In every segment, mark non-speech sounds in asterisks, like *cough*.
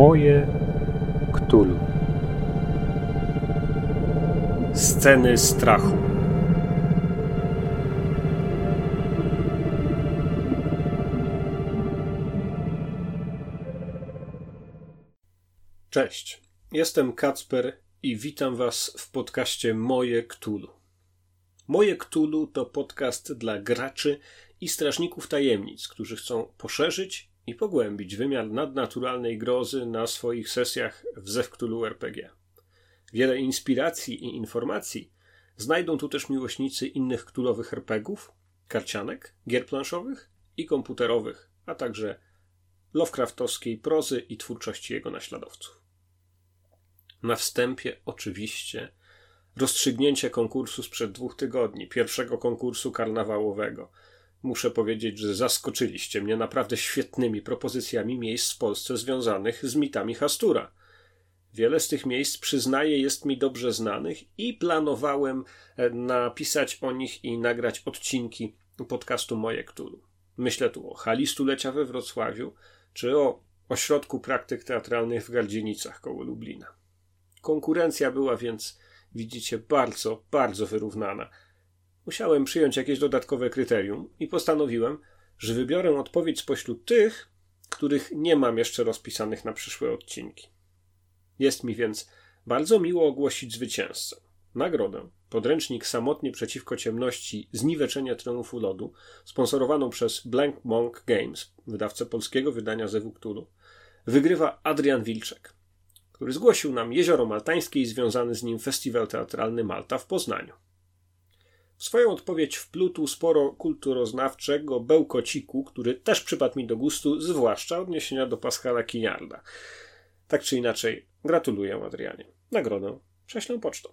Moje Ktulu. Sceny strachu. Cześć, jestem Kacper i witam Was w podcaście Moje Ktulu. Moje Ktulu to podcast dla graczy i strażników tajemnic, którzy chcą poszerzyć i pogłębić wymiar nadnaturalnej grozy na swoich sesjach w Zewktulu RPG. Wiele inspiracji i informacji znajdą tu też miłośnicy innych ktulowych RPGów, karcianek, gier planszowych i komputerowych, a także Lovecraftowskiej prozy i twórczości jego naśladowców. Na wstępie oczywiście rozstrzygnięcie konkursu sprzed dwóch tygodni, pierwszego konkursu karnawałowego – Muszę powiedzieć, że zaskoczyliście mnie naprawdę świetnymi propozycjami miejsc w Polsce związanych z mitami Hastura. Wiele z tych miejsc, przyznaję, jest mi dobrze znanych i planowałem e, napisać o nich i nagrać odcinki podcastu Moje Ktulu. Myślę tu o hali stulecia we Wrocławiu, czy o ośrodku praktyk teatralnych w Gardzienicach koło Lublina. Konkurencja była więc, widzicie, bardzo, bardzo wyrównana – Musiałem przyjąć jakieś dodatkowe kryterium i postanowiłem, że wybiorę odpowiedź spośród tych, których nie mam jeszcze rozpisanych na przyszłe odcinki. Jest mi więc bardzo miło ogłosić zwycięzcę. Nagrodę, podręcznik Samotnie przeciwko ciemności Zniweczenie triumfu lodu, sponsorowaną przez Blank Monk Games, wydawcę polskiego wydania Zewuktulu, wygrywa Adrian Wilczek, który zgłosił nam Jezioro Maltańskie i związany z nim festiwal teatralny Malta w Poznaniu. W swoją odpowiedź wplótł sporo kulturoznawczego bełkociku, który też przypadł mi do gustu, zwłaszcza odniesienia do Pascala Kiniarda. Tak czy inaczej, gratuluję Adrianie. Nagrodę prześlę pocztą.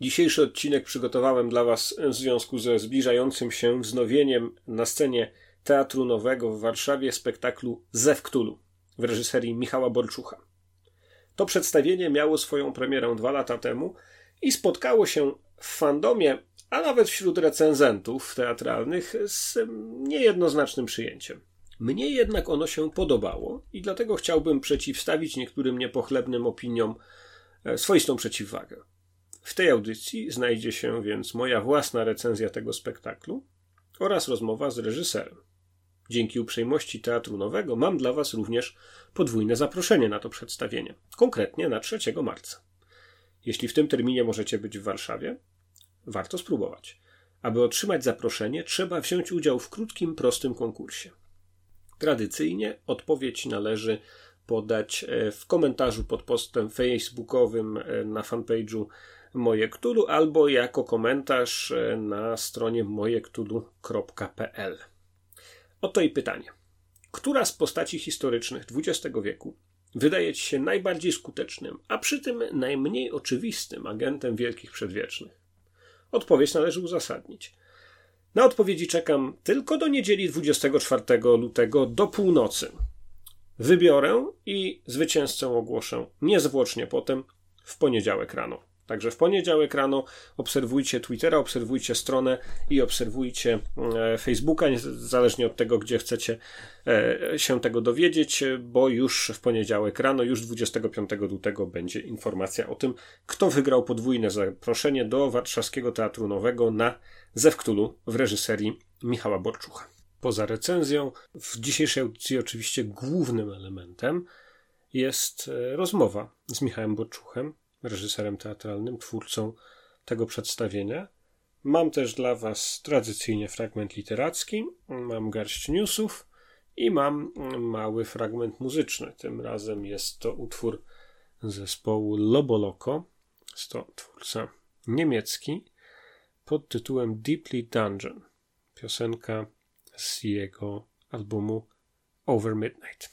Dzisiejszy odcinek przygotowałem dla Was w związku ze zbliżającym się wznowieniem na scenie Teatru Nowego w Warszawie spektaklu Zewktulu w reżyserii Michała Borczucha. To przedstawienie miało swoją premierę dwa lata temu i spotkało się w fandomie a nawet wśród recenzentów teatralnych z niejednoznacznym przyjęciem. Mnie jednak ono się podobało i dlatego chciałbym przeciwstawić niektórym niepochlebnym opiniom e, swoistą przeciwwagę. W tej audycji znajdzie się więc moja własna recenzja tego spektaklu oraz rozmowa z reżyserem. Dzięki uprzejmości Teatru Nowego mam dla Was również podwójne zaproszenie na to przedstawienie, konkretnie na 3 marca. Jeśli w tym terminie możecie być w Warszawie, warto spróbować. Aby otrzymać zaproszenie, trzeba wziąć udział w krótkim, prostym konkursie. Tradycyjnie odpowiedź należy podać e, w komentarzu pod postem facebookowym e, na fanpage'u Moje Ktulu albo jako komentarz e, na stronie mojektulu.pl. Oto i pytanie. Która z postaci historycznych XX wieku wydaje ci się najbardziej skutecznym, a przy tym najmniej oczywistym agentem wielkich przedwiecznych? Odpowiedź należy uzasadnić. Na odpowiedzi czekam tylko do niedzieli 24 lutego do północy. Wybiorę i zwycięzcę ogłoszę niezwłocznie potem w poniedziałek rano. Także w poniedziałek rano obserwujcie Twittera, obserwujcie stronę i obserwujcie e, Facebooka, zależnie od tego, gdzie chcecie e, się tego dowiedzieć, bo już w poniedziałek rano, już 25 lutego będzie informacja o tym, kto wygrał podwójne zaproszenie do Warszawskiego Teatru Nowego na Zewktulu w reżyserii Michała Borczucha. Poza recenzją, w dzisiejszej audycji oczywiście głównym elementem jest e, rozmowa z Michałem Borczuchem, reżyserem teatralnym, twórcą tego przedstawienia. Mam też dla Was tradycyjnie fragment literacki, mam garść newsów i mam mały fragment muzyczny. Tym razem jest to utwór zespołu Loboloko. Jest to twórca niemiecki pod tytułem Deeply Dungeon. Piosenka z jego albumu Over Midnight.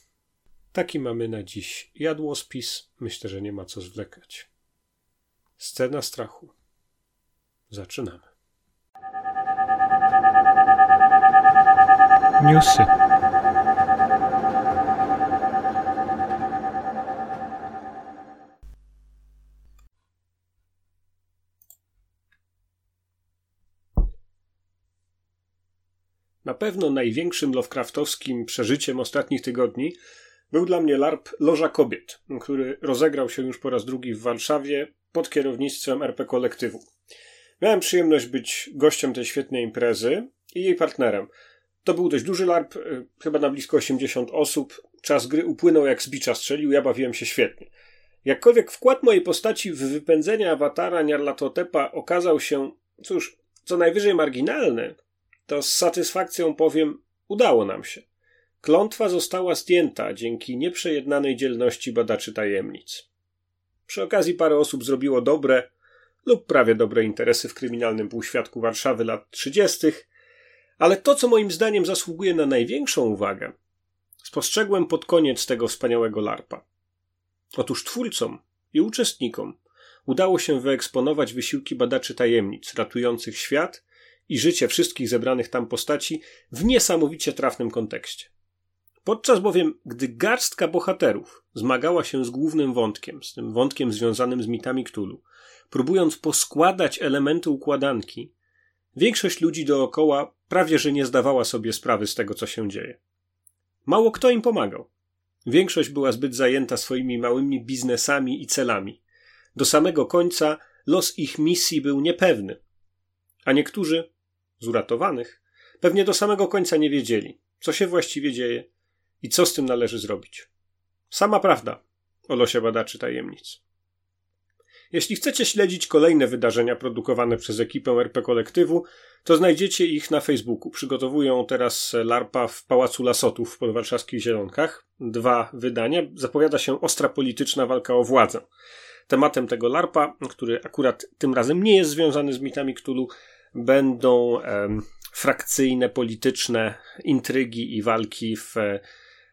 Taki mamy na dziś jadłospis. Myślę, że nie ma co zwlekać. Scena strachu. Zaczynamy. Newsy. Na pewno największym Lovecraftowskim przeżyciem ostatnich tygodni był dla mnie LARP Loża Kobiet, który rozegrał się już po raz drugi w Warszawie pod kierownictwem RP Kolektywu. Miałem przyjemność być gościem tej świetnej imprezy i jej partnerem. To był dość duży LARP, y, chyba na blisko 80 osób. Czas gry upłynął jak z bicza strzelił, ja bawiłem się świetnie. Jakkolwiek wkład mojej postaci w wypędzenie awatara Nyarlathotepa okazał się, cóż, co najwyżej marginalny, to z satysfakcją powiem, udało nam się. Klątwa została zdjęta dzięki nieprzejednanej dzielności badaczy tajemnic. Przy okazji parę osób zrobiło dobre lub prawie dobre interesy w kryminalnym półświadku Warszawy lat 30., ale to, co moim zdaniem zasługuje na największą uwagę, spostrzegłem pod koniec tego wspaniałego larpa. Otóż twórcom i uczestnikom udało się wyeksponować wysiłki badaczy tajemnic, ratujących świat i życie wszystkich zebranych tam postaci w niesamowicie trafnym kontekście. Podczas bowiem, gdy garstka bohaterów zmagała się z głównym wątkiem, z tym wątkiem związanym z mitami Ktulu, próbując poskładać elementy układanki, większość ludzi dookoła prawie że nie zdawała sobie sprawy z tego, co się dzieje. Mało kto im pomagał. Większość była zbyt zajęta swoimi małymi biznesami i celami. Do samego końca los ich misji był niepewny, a niektórzy z uratowanych pewnie do samego końca nie wiedzieli, co się właściwie dzieje i co z tym należy zrobić. Sama prawda o losie badaczy tajemnic. Jeśli chcecie śledzić kolejne wydarzenia produkowane przez ekipę RP Kolektywu, to znajdziecie ich na Facebooku. Przygotowują teraz LARPA w Pałacu Lasotów w podwarszawskich Zielonkach. Dwa wydania. Zapowiada się ostra polityczna walka o władzę. Tematem tego LARPA, który akurat tym razem nie jest związany z mitami Cthulhu, będą em, frakcyjne, polityczne intrygi i walki w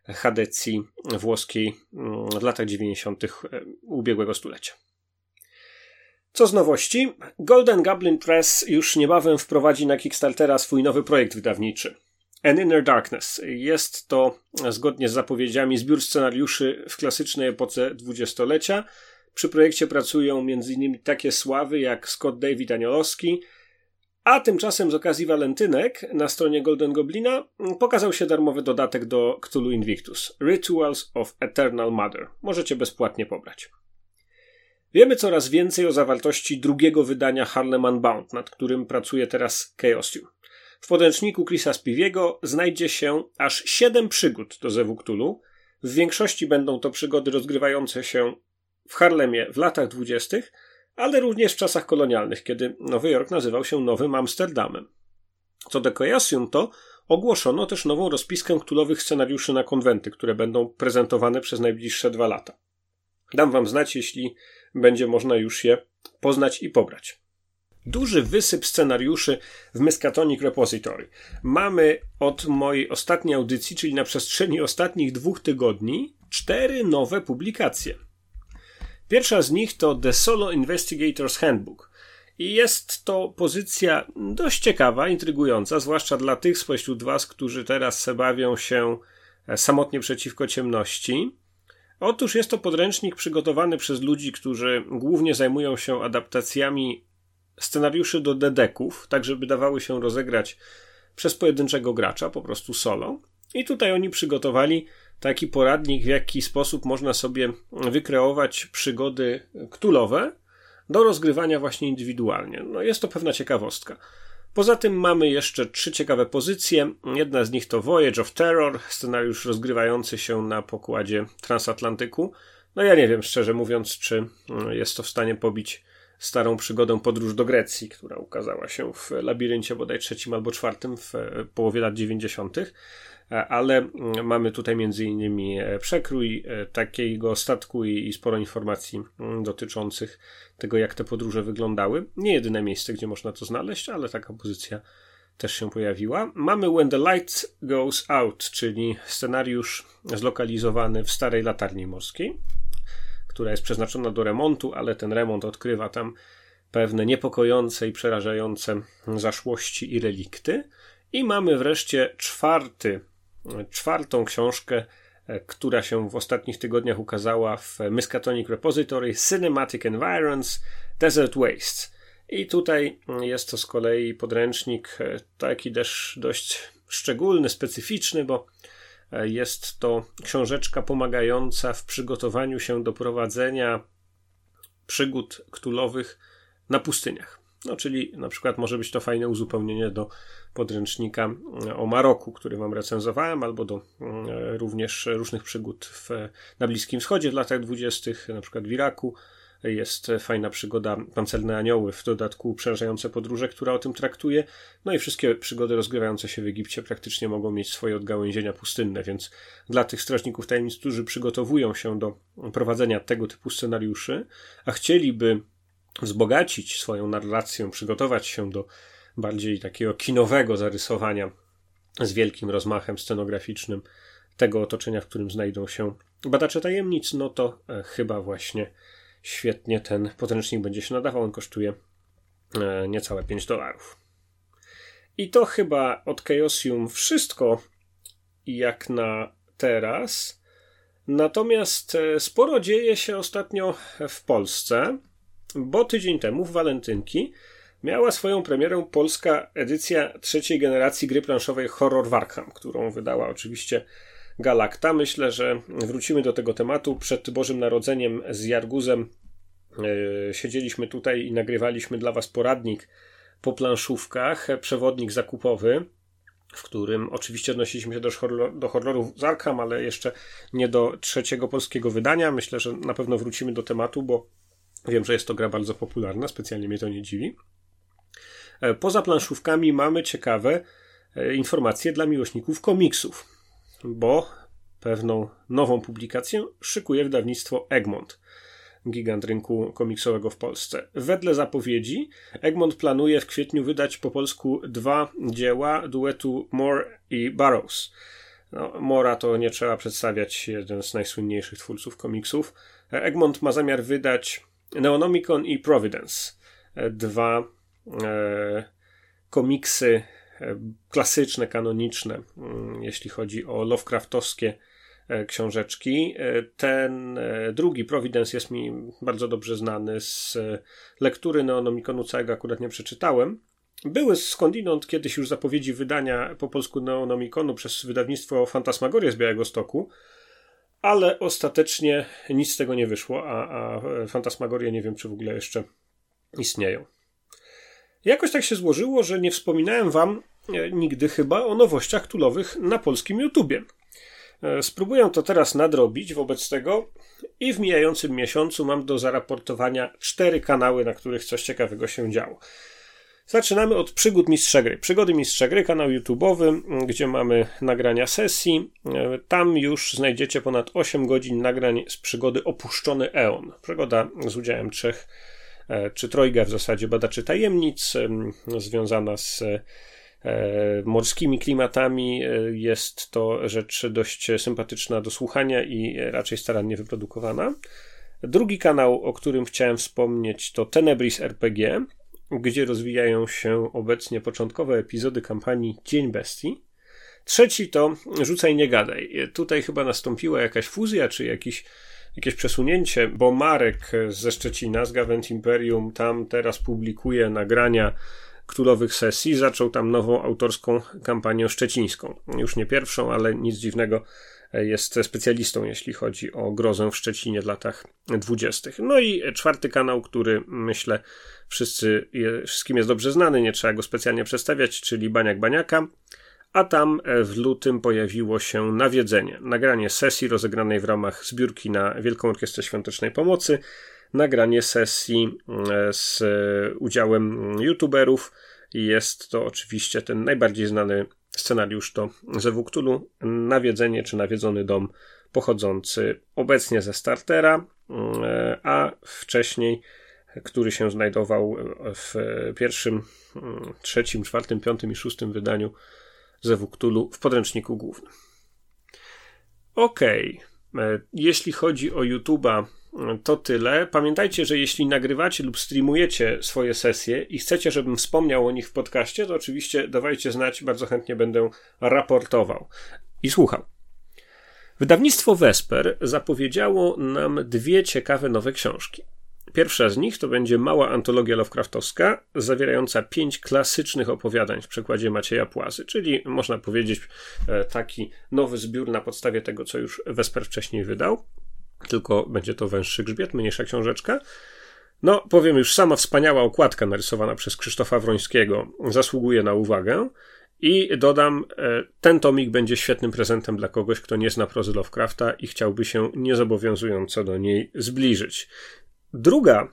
Hadecji włoskiej mm, w latach 90. E, ubiegłego stulecia. Co z nowości? Golden Goblin Press już niebawem wprowadzi na Kickstartera swój nowy projekt wydawniczy. An Inner Darkness. Jest to, zgodnie z zapowiedziami, zbiór scenariuszy w klasycznej epoce dwudziestolecia. Przy projekcie pracują m.in. takie sławy jak Scott David Aniolowski, a tymczasem z okazji walentynek na stronie Golden Goblina pokazał się darmowy dodatek do Cthulhu Invictus Rituals of Eternal Mother. Możecie bezpłatnie pobrać. Wiemy coraz więcej o zawartości drugiego wydania Harlem Unbound, nad którym pracuje teraz Chaosium. W podręczniku Chrisa Spiviego znajdzie się aż siedem przygód do Zewu Cthulhu. W większości będą to przygody rozgrywające się w Harlemie w latach dwudziestych, ale również w czasach kolonialnych, kiedy Nowy Jork nazywał się Nowym Amsterdamem. Co do Chaosium to ogłoszono też nową rozpiskę ktulowych scenariuszy na konwenty, które będą prezentowane przez najbliższe dwa lata. Dam wam znać, jeśli będzie można już je poznać i pobrać. Duży wysyp scenariuszy w Miskatonic Repository. Mamy od mojej ostatniej audycji, czyli na przestrzeni ostatnich dwóch tygodni, cztery nowe publikacje. Pierwsza z nich to The Solo Investigator's Handbook. I jest to pozycja dość ciekawa, intrygująca, zwłaszcza dla tych spośród Was, którzy teraz bawią się e, samotnie przeciwko ciemności. Otóż jest to podręcznik przygotowany przez ludzi, którzy głównie zajmują się adaptacjami scenariuszy do dedeków, tak żeby dawały się rozegrać przez pojedynczego gracza, po prostu solo. I tutaj oni przygotowali taki poradnik, w jaki sposób można sobie wykreować przygody ktulowe do rozgrywania właśnie indywidualnie. No jest to pewna ciekawostka. Poza tym mamy jeszcze trzy ciekawe pozycje. Jedna z nich to Voyage of Terror, scenariusz rozgrywający się na pokładzie transatlantyku. No ja nie wiem, szczerze mówiąc, czy jest to w stanie pobić starą przygodę Podróż do Grecji, która ukazała się w labiryncie bodaj trzecim albo czwartym w połowie lat 90. E, ale mm, mamy tutaj między innymi e, przekrój e, takiego statku i, sporo informacji mm, dotyczących tego, jak te podróże wyglądały. Nie jedyne miejsce, gdzie można to znaleźć, ale taka pozycja też się pojawiła. Mamy When the Light Goes Out, czyli scenariusz zlokalizowany w starej latarni morskiej, która jest przeznaczona do remontu, ale ten remont odkrywa tam pewne niepokojące i przerażające zaszłości i relikty. I mamy wreszcie czwarty czwartą książkę, e, która się w ostatnich tygodniach ukazała w Miskatonic Repository Cinematic Environs Desert Wastes. I tutaj jest to z kolei podręcznik e, taki też dość szczególny, specyficzny, bo Jest to książeczka pomagająca w przygotowaniu się do prowadzenia przygód ktulowych na pustyniach. No, czyli na przykład może być to fajne uzupełnienie do podręcznika o Maroku, który wam recenzowałem, albo do mm, również różnych przygód w, na Bliskim Wschodzie w latach dwudziestych, na przykład w Iraku. Jest fajna przygoda Pancerne Anioły, w dodatku przerażające podróże, która o tym traktuje. No i wszystkie przygody rozgrywające się w Egipcie praktycznie mogą mieć swoje odgałęzienia pustynne, więc dla tych strażników tajemnic, którzy przygotowują się do prowadzenia tego typu scenariuszy, a chcieliby wzbogacić swoją narrację, przygotować się do bardziej takiego kinowego zarysowania z wielkim rozmachem scenograficznym tego otoczenia, w którym znajdą się badacze tajemnic, no to e, chyba właśnie świetnie ten podręcznik będzie się nadawał. On kosztuje e, niecałe 5 dolarów. I to chyba od Chaosium wszystko jak na teraz. Natomiast e, sporo dzieje się ostatnio w Polsce, bo tydzień temu w Walentynki miała swoją premierę polska edycja trzeciej generacji gry planszowej Horror Warkham, którą wydała oczywiście Galacta. Myślę, że wrócimy do tego tematu. Przed Bożym Narodzeniem z Jarguzem yy, siedzieliśmy tutaj i nagrywaliśmy dla Was poradnik po planszówkach, przewodnik zakupowy, w którym oczywiście odnosiliśmy się do, do horrorów z Arkham, ale jeszcze nie do trzeciego polskiego wydania. Myślę, że na pewno wrócimy do tematu, bo wiem, że jest to gra bardzo popularna, specjalnie mnie to nie dziwi. E, poza planszówkami mamy ciekawe e, informacje dla miłośników komiksów, bo pewną nową publikację szykuje wydawnictwo Egmont, gigant rynku komiksowego w Polsce. Wedle zapowiedzi Egmont planuje w kwietniu wydać po polsku dwa dzieła duetu Moore i Burroughs. No, Mora to nie trzeba przedstawiać, jeden z najsłynniejszych twórców komiksów. E, Egmont ma zamiar wydać Neonomicon i Providence. Dwa komiksy e, klasyczne, kanoniczne, mm, jeśli chodzi o Lovecraftowskie e, książeczki. Ten drugi, Providence, jest mi bardzo dobrze znany z lektury Neonomikonu, całego akurat nie przeczytałem. Były skądinąd kiedyś już zapowiedzi wydania po polsku Neonomikonu przez wydawnictwo Fantasmagoria z Białego Stoku, ale ostatecznie nic z tego nie wyszło, a, a Fantasmagorie nie wiem, czy w ogóle jeszcze istnieją. Jakoś tak się złożyło, że nie wspominałem wam e, nigdy chyba o nowościach tulowych na polskim YouTubie. E, spróbuję to teraz nadrobić wobec tego i w mijającym miesiącu mam do zaraportowania cztery kanały, na których coś ciekawego się działo. Zaczynamy od przygód Mistrza Gry. Przygody Mistrza Gry, kanał YouTube'owy, gdzie mamy nagrania sesji. E, tam już znajdziecie ponad 8 godzin nagrań z przygody Opuszczony Eon. Przygoda z udziałem trzech czy trojga w zasadzie badaczy tajemnic, związana z e, morskimi klimatami. E, jest to rzecz dość sympatyczna do słuchania i raczej starannie wyprodukowana. Drugi kanał, o którym chciałem wspomnieć, to Tenebris RPG, gdzie rozwijają się obecnie początkowe epizody kampanii Dzień Bestii. Trzeci to Rzucaj Nie Gadaj. Tutaj chyba nastąpiła jakaś fuzja, czy jakiś jakieś przesunięcie, bo Marek ze Szczecina, z Gawent Imperium, tam teraz publikuje nagrania królowych sesji, zaczął tam nową autorską kampanię szczecińską. Już nie pierwszą, ale nic dziwnego, jest specjalistą, jeśli chodzi o grozę w Szczecinie w latach dwudziestych. No i czwarty kanał, który myślę wszyscy, wszystkim jest dobrze znany, nie trzeba go specjalnie przedstawiać, czyli Baniak Baniaka a tam e, w lutym pojawiło się nawiedzenie. Nagranie sesji rozegranej w ramach zbiórki na Wielką Orkiestrę Świątecznej Pomocy, nagranie sesji e, z udziałem youtuberów. Jest to oczywiście ten najbardziej znany scenariusz to ze Wuktulu, nawiedzenie czy nawiedzony dom pochodzący obecnie ze startera, e, a wcześniej który się znajdował w pierwszym, trzecim, czwartym, piątym i szóstym wydaniu ze Wuktulu w podręczniku głównym. Okej, okay. jeśli chodzi o YouTube'a, to tyle. Pamiętajcie, że jeśli nagrywacie lub streamujecie swoje sesje i chcecie, żebym wspomniał o nich w podcaście, to oczywiście dawajcie znać, bardzo chętnie będę raportował i słuchał. Wydawnictwo Vesper zapowiedziało nam dwie ciekawe nowe książki. Pierwsza z nich to będzie mała antologia Lovecraftowska, zawierająca pięć klasycznych opowiadań w przekładzie Macieja Płazy, czyli można powiedzieć e, taki nowy zbiór na podstawie tego, co już Wesper wcześniej wydał. Tylko będzie to węższy grzbiet, mniejsza książeczka. No, powiem już, sama wspaniała okładka narysowana przez Krzysztofa Wrońskiego zasługuje na uwagę. I dodam, e, ten tomik będzie świetnym prezentem dla kogoś, kto nie zna prozy Lovecrafta i chciałby się niezobowiązująco do niej zbliżyć. Druga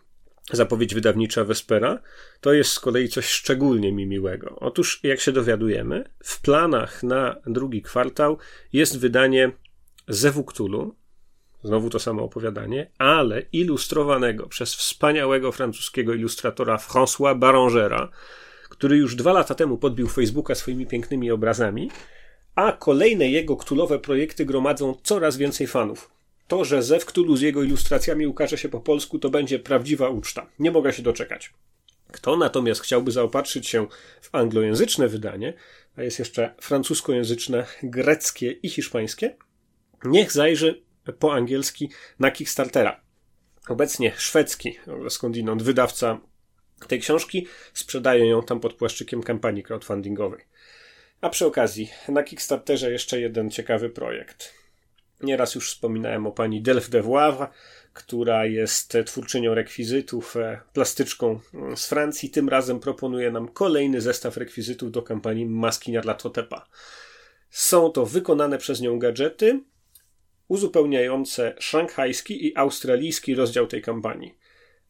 zapowiedź wydawnicza Vespera to jest z kolei coś szczególnie mi miłego. Otóż, jak się dowiadujemy, w planach na drugi kwartał jest wydanie Zewu Cthulhu, znowu to samo opowiadanie, ale ilustrowanego przez wspaniałego francuskiego ilustratora François Barangera, który już dwa lata temu podbił Facebooka swoimi pięknymi obrazami, a kolejne jego ktulowe projekty gromadzą coraz więcej fanów. To, że Zew Cthulhu z jego ilustracjami ukaże się po polsku, to będzie prawdziwa uczta. Nie mogę się doczekać. Kto natomiast chciałby zaopatrzyć się w anglojęzyczne wydanie, a jest jeszcze francuskojęzyczne, greckie i hiszpańskie, niech zajrzy po angielski na Kickstartera. Obecnie szwedzki, skądinąd wydawca tej książki, sprzedaje ją tam pod płaszczykiem kampanii crowdfundingowej. A przy okazji, na Kickstarterze jeszcze jeden ciekawy projekt. Nieraz już wspominałem o pani Delphes de Voivre, która jest twórczynią rekwizytów, e, plastyczką mm, z Francji. Tym razem proponuje nam kolejny zestaw rekwizytów do kampanii Maskinia dla Totepa. Są to wykonane przez nią gadżety, uzupełniające szanghajski i australijski rozdział tej kampanii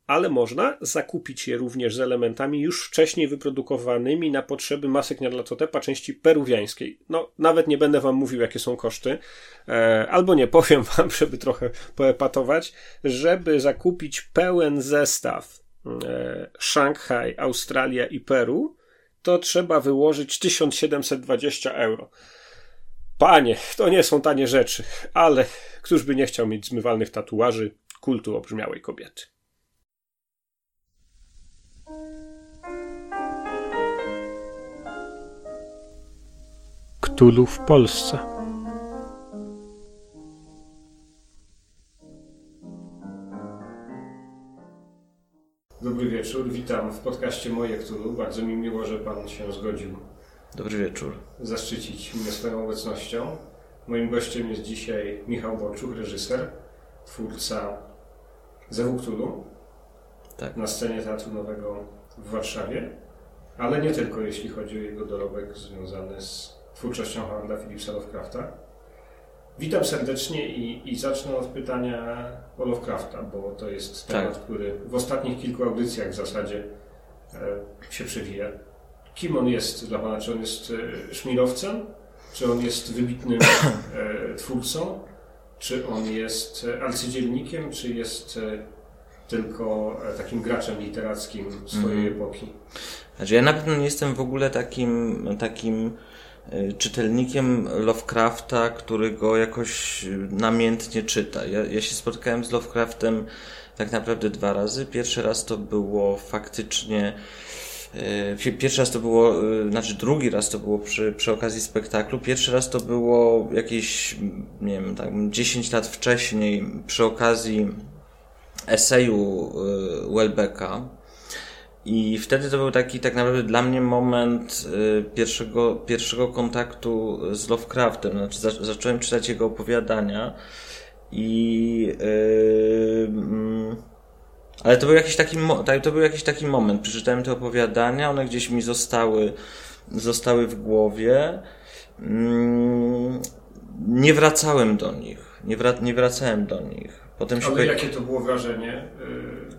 ale można zakupić je również z elementami już wcześniej wyprodukowanymi na potrzeby masek Nyarlathotepa części peruwiańskiej. No, nawet nie będę wam mówił, jakie są koszty, e, albo nie powiem *laughs* wam, żeby trochę poepatować, żeby zakupić pełen zestaw e, Szanghaj, Australia i Peru, to trzeba wyłożyć 1720 euro. Panie, to nie są tanie rzeczy, ale któż by nie chciał mieć zmywalnych tatuaży kultu obrzmiałej kobiety. Cthulhu w Polsce. Dobry wieczór, witam w podcaście Moje Cthulhu. Bardzo mi miło, że Pan się zgodził. Dobry wieczór. Zaszczycić mnie swoją obecnością. Moim gościem jest dzisiaj Michał Bolczuk, reżyser, twórca Zewu Cthulhu tak. na scenie Teatru Nowego w Warszawie, ale nie tylko jeśli chodzi o jego dorobek związany z twórczością Howarda Phillipsa Lovecrafta. Witam serdecznie i, i zacznę od pytania o Lovecrafta, bo to jest tak. temat, który w ostatnich kilku audycjach w zasadzie e, się przewija. Kim on jest dla Pana? Czy on jest e, szmirowcem? Czy on jest wybitnym e, twórcą? Czy on jest e, arcydzielnikiem? Czy jest e, tylko e, takim graczem literackim swojej mm. epoki? Znaczy ja na pewno nie jestem w ogóle takim, takim czytelnikiem Lovecrafta, który go jakoś namiętnie czyta. Ja, ja się spotkałem z Lovecraftem tak naprawdę dwa razy. Pierwszy raz to było faktycznie y, Pierwszy raz to było, y, znaczy drugi raz to było przy, przy okazji spektaklu. Pierwszy raz to było jakieś, nie wiem, tak 10 lat wcześniej przy okazji eseju Welbecka i wtedy to był taki tak naprawdę dla mnie moment y, pierwszego, pierwszego kontaktu z Lovecraftem. Znaczy, za, zacząłem czytać jego opowiadania i. Yy, ale to był, jakiś taki, to był jakiś taki moment. Przeczytałem te opowiadania, one gdzieś mi zostały, zostały w głowie. Yy, nie wracałem do nich. Nie, wra, nie wracałem do nich. Potem Ale się... jakie to było wrażenie? Yy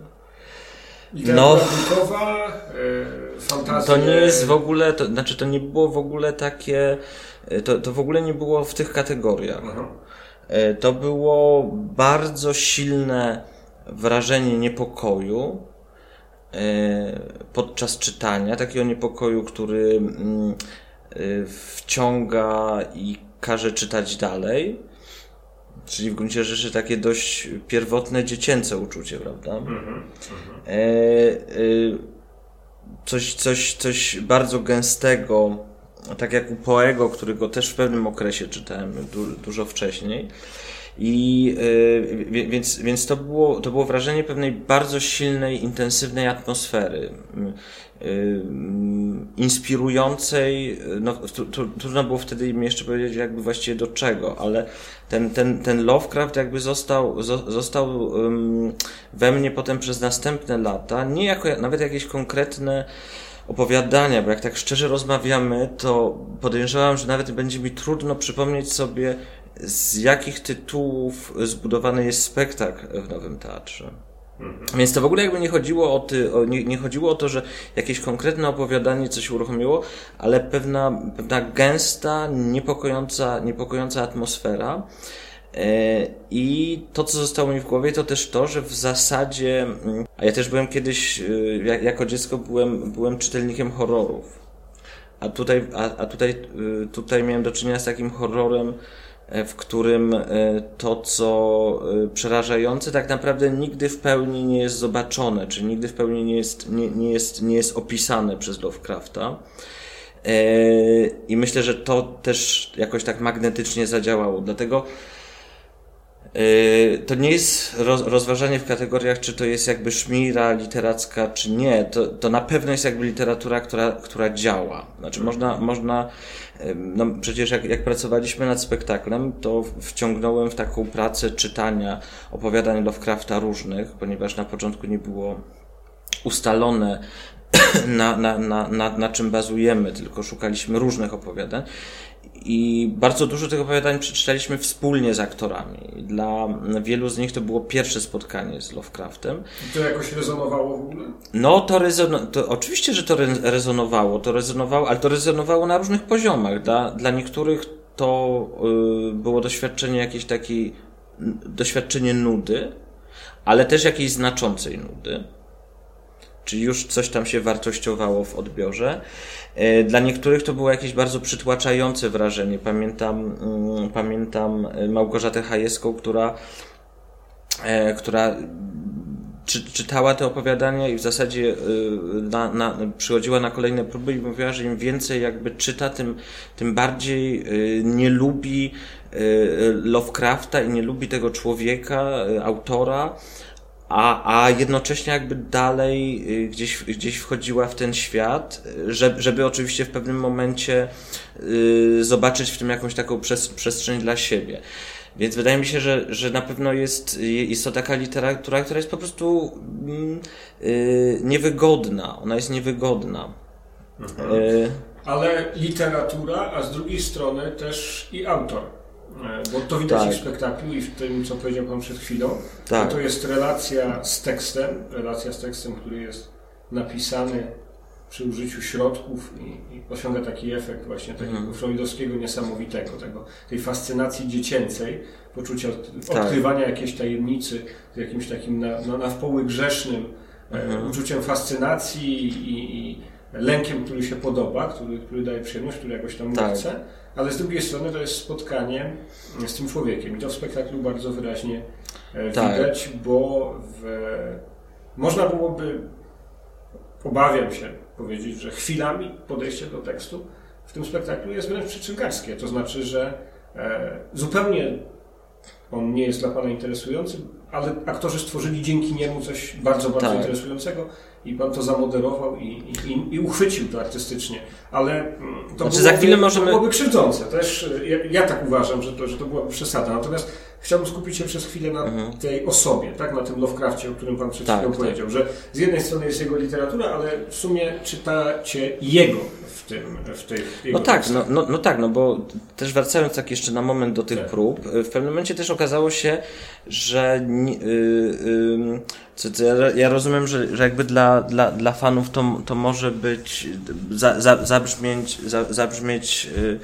no, e, fantazja. To nie jest w ogóle, to znaczy to nie było w ogóle takie, e, to, to w ogóle nie było w tych kategoriach. Aha. E, to było bardzo silne wrażenie niepokoju podczas czytania, takiego niepokoju, który mm, wciąga i każe czytać dalej. Czyli w gruncie rzeczy takie dość pierwotne, dziecięce uczucie, prawda? Mm-hmm. E, e, coś, coś, coś bardzo gęstego, tak jak u Poego, którego też w pewnym okresie czytałem du, dużo wcześniej. I yy, więc, więc to, było, to było wrażenie pewnej bardzo silnej, intensywnej atmosfery. Yy, inspirującej, no, trudno było wtedy jeszcze powiedzieć jakby właściwie do czego, ale ten, ten, ten Lovecraft jakby został, został we mnie potem przez następne lata, nie jako nawet jakieś konkretne opowiadania, bo jak tak szczerze rozmawiamy, to podejrzewam, że nawet będzie mi trudno przypomnieć sobie, z jakich tytułów zbudowany jest spektakl w Nowym Teatrze. Mhm. Więc to w ogóle jakby nie chodziło o, ty, o nie, nie, chodziło o to, że jakieś konkretne opowiadanie coś uruchomiło, ale pewna, pewna gęsta, niepokojąca, niepokojąca atmosfera. E, I to, co zostało mi w głowie, to też to, że w zasadzie, mm, a ja też byłem kiedyś, e, jako dziecko byłem, byłem czytelnikiem horrorów. A tutaj, a, a tutaj, e, tutaj miałem do czynienia z takim horrorem, w którym to, co przerażające, tak naprawdę nigdy w pełni nie jest zobaczone, czy nigdy w pełni nie jest, nie, nie jest, nie jest opisane przez Lovecrafta. I myślę, że to też jakoś tak magnetycznie zadziałało. Dlatego to nie jest rozważanie w kategoriach, czy to jest jakby szmira literacka, czy nie. To, to na pewno jest jakby literatura, która, która działa. Znaczy można, można no przecież jak, jak pracowaliśmy nad spektaklem, to wciągnąłem w taką pracę czytania opowiadań Lovecrafta różnych, ponieważ na początku nie było ustalone, *clears throat* na, na, na, na, na czym bazujemy, tylko szukaliśmy różnych opowiadań. I bardzo dużo tych opowiadań przeczytaliśmy wspólnie z aktorami. Dla wielu z nich to było pierwsze spotkanie z Lovecraftem. I to jakoś rezonowało w ogóle? No, to, rezono, to oczywiście, że to rezonowało, to rezonowało, ale to rezonowało na różnych poziomach. Dla, dla niektórych to y, było doświadczenie jakiejś takiej, doświadczenie nudy, ale też jakiejś znaczącej nudy. Czyli już coś tam się wartościowało w odbiorze. E, dla niektórych to było jakieś bardzo przytłaczające wrażenie. Pamiętam, mm, pamiętam e, Małgorzatę Hajewską, która, e, która czy, czytała te opowiadania i w zasadzie na, na, przychodziła na kolejne próby i mówiła, że im więcej jakby czyta, tym, tym bardziej nie lubi Lovecrafta i nie lubi tego człowieka, autora a, a jednocześnie jakby dalej y, gdzieś, gdzieś wchodziła w ten świat, żeby, żeby oczywiście w pewnym momencie y, zobaczyć w tym jakąś taką przes przestrzeń dla siebie. Więc wydaje mi się, że, że na pewno jest, jest to taka literatura, która jest po prostu y, niewygodna. Ona jest niewygodna. Mhm. Y Ale literatura, a z drugiej strony też i autor. E, bo to widać tak. w spektaklu i w tym, co powiedział Pan przed chwilą. Tak. To jest relacja z tekstem, relacja z tekstem, który jest napisany przy użyciu środków i, i osiąga taki efekt właśnie takiego mhm. freudowskiego niesamowitego, tego, tej fascynacji dziecięcej, poczucia tak. odkrywania jakiejś tajemnicy z jakimś takim na, na, na wpoły grzesznym e, mhm. uczuciem fascynacji i, i, lękiem, który się podoba, który, który daje przyjemność, który jakoś tam tak. chce ale z drugiej strony to jest spotkanie z tym człowiekiem i to w spektaklu bardzo wyraźnie e, tak. widać, bo w, można byłoby, obawiam się powiedzieć, że chwilami podejście do tekstu w tym spektaklu jest wręcz przyczynkarskie, to znaczy, że e, zupełnie on nie jest dla Pana interesujący, ale aktorzy stworzyli dzięki niemu coś bardzo, bardzo tak. interesującego i Pan to zamoderował i, i, i uchwycił to artystycznie. Ale mm, to znaczy, byłoby, za chwilę możemy... to byłoby krzywdzące. Też ja, ja, tak uważam, że to, że to byłaby przesada. Natomiast chciałbym skupić się przez chwilę na mhm. tej osobie, tak? na tym Lovecraftie, o którym Pan przed tak, chwilą tak. powiedział. Że z jednej strony jest jego literatura, ale w sumie czytacie jego w tym, w tej No tak, no, no, no, tak, no bo też wracając tak jeszcze na moment do tych tak. prób, w pewnym momencie też okazało się, że yy, yy, co, co ja, ja, rozumiem, że, że jakby dla, dla, dla fanów to, to może być za, za, zabrzmieć, za, zabrzmieć yy,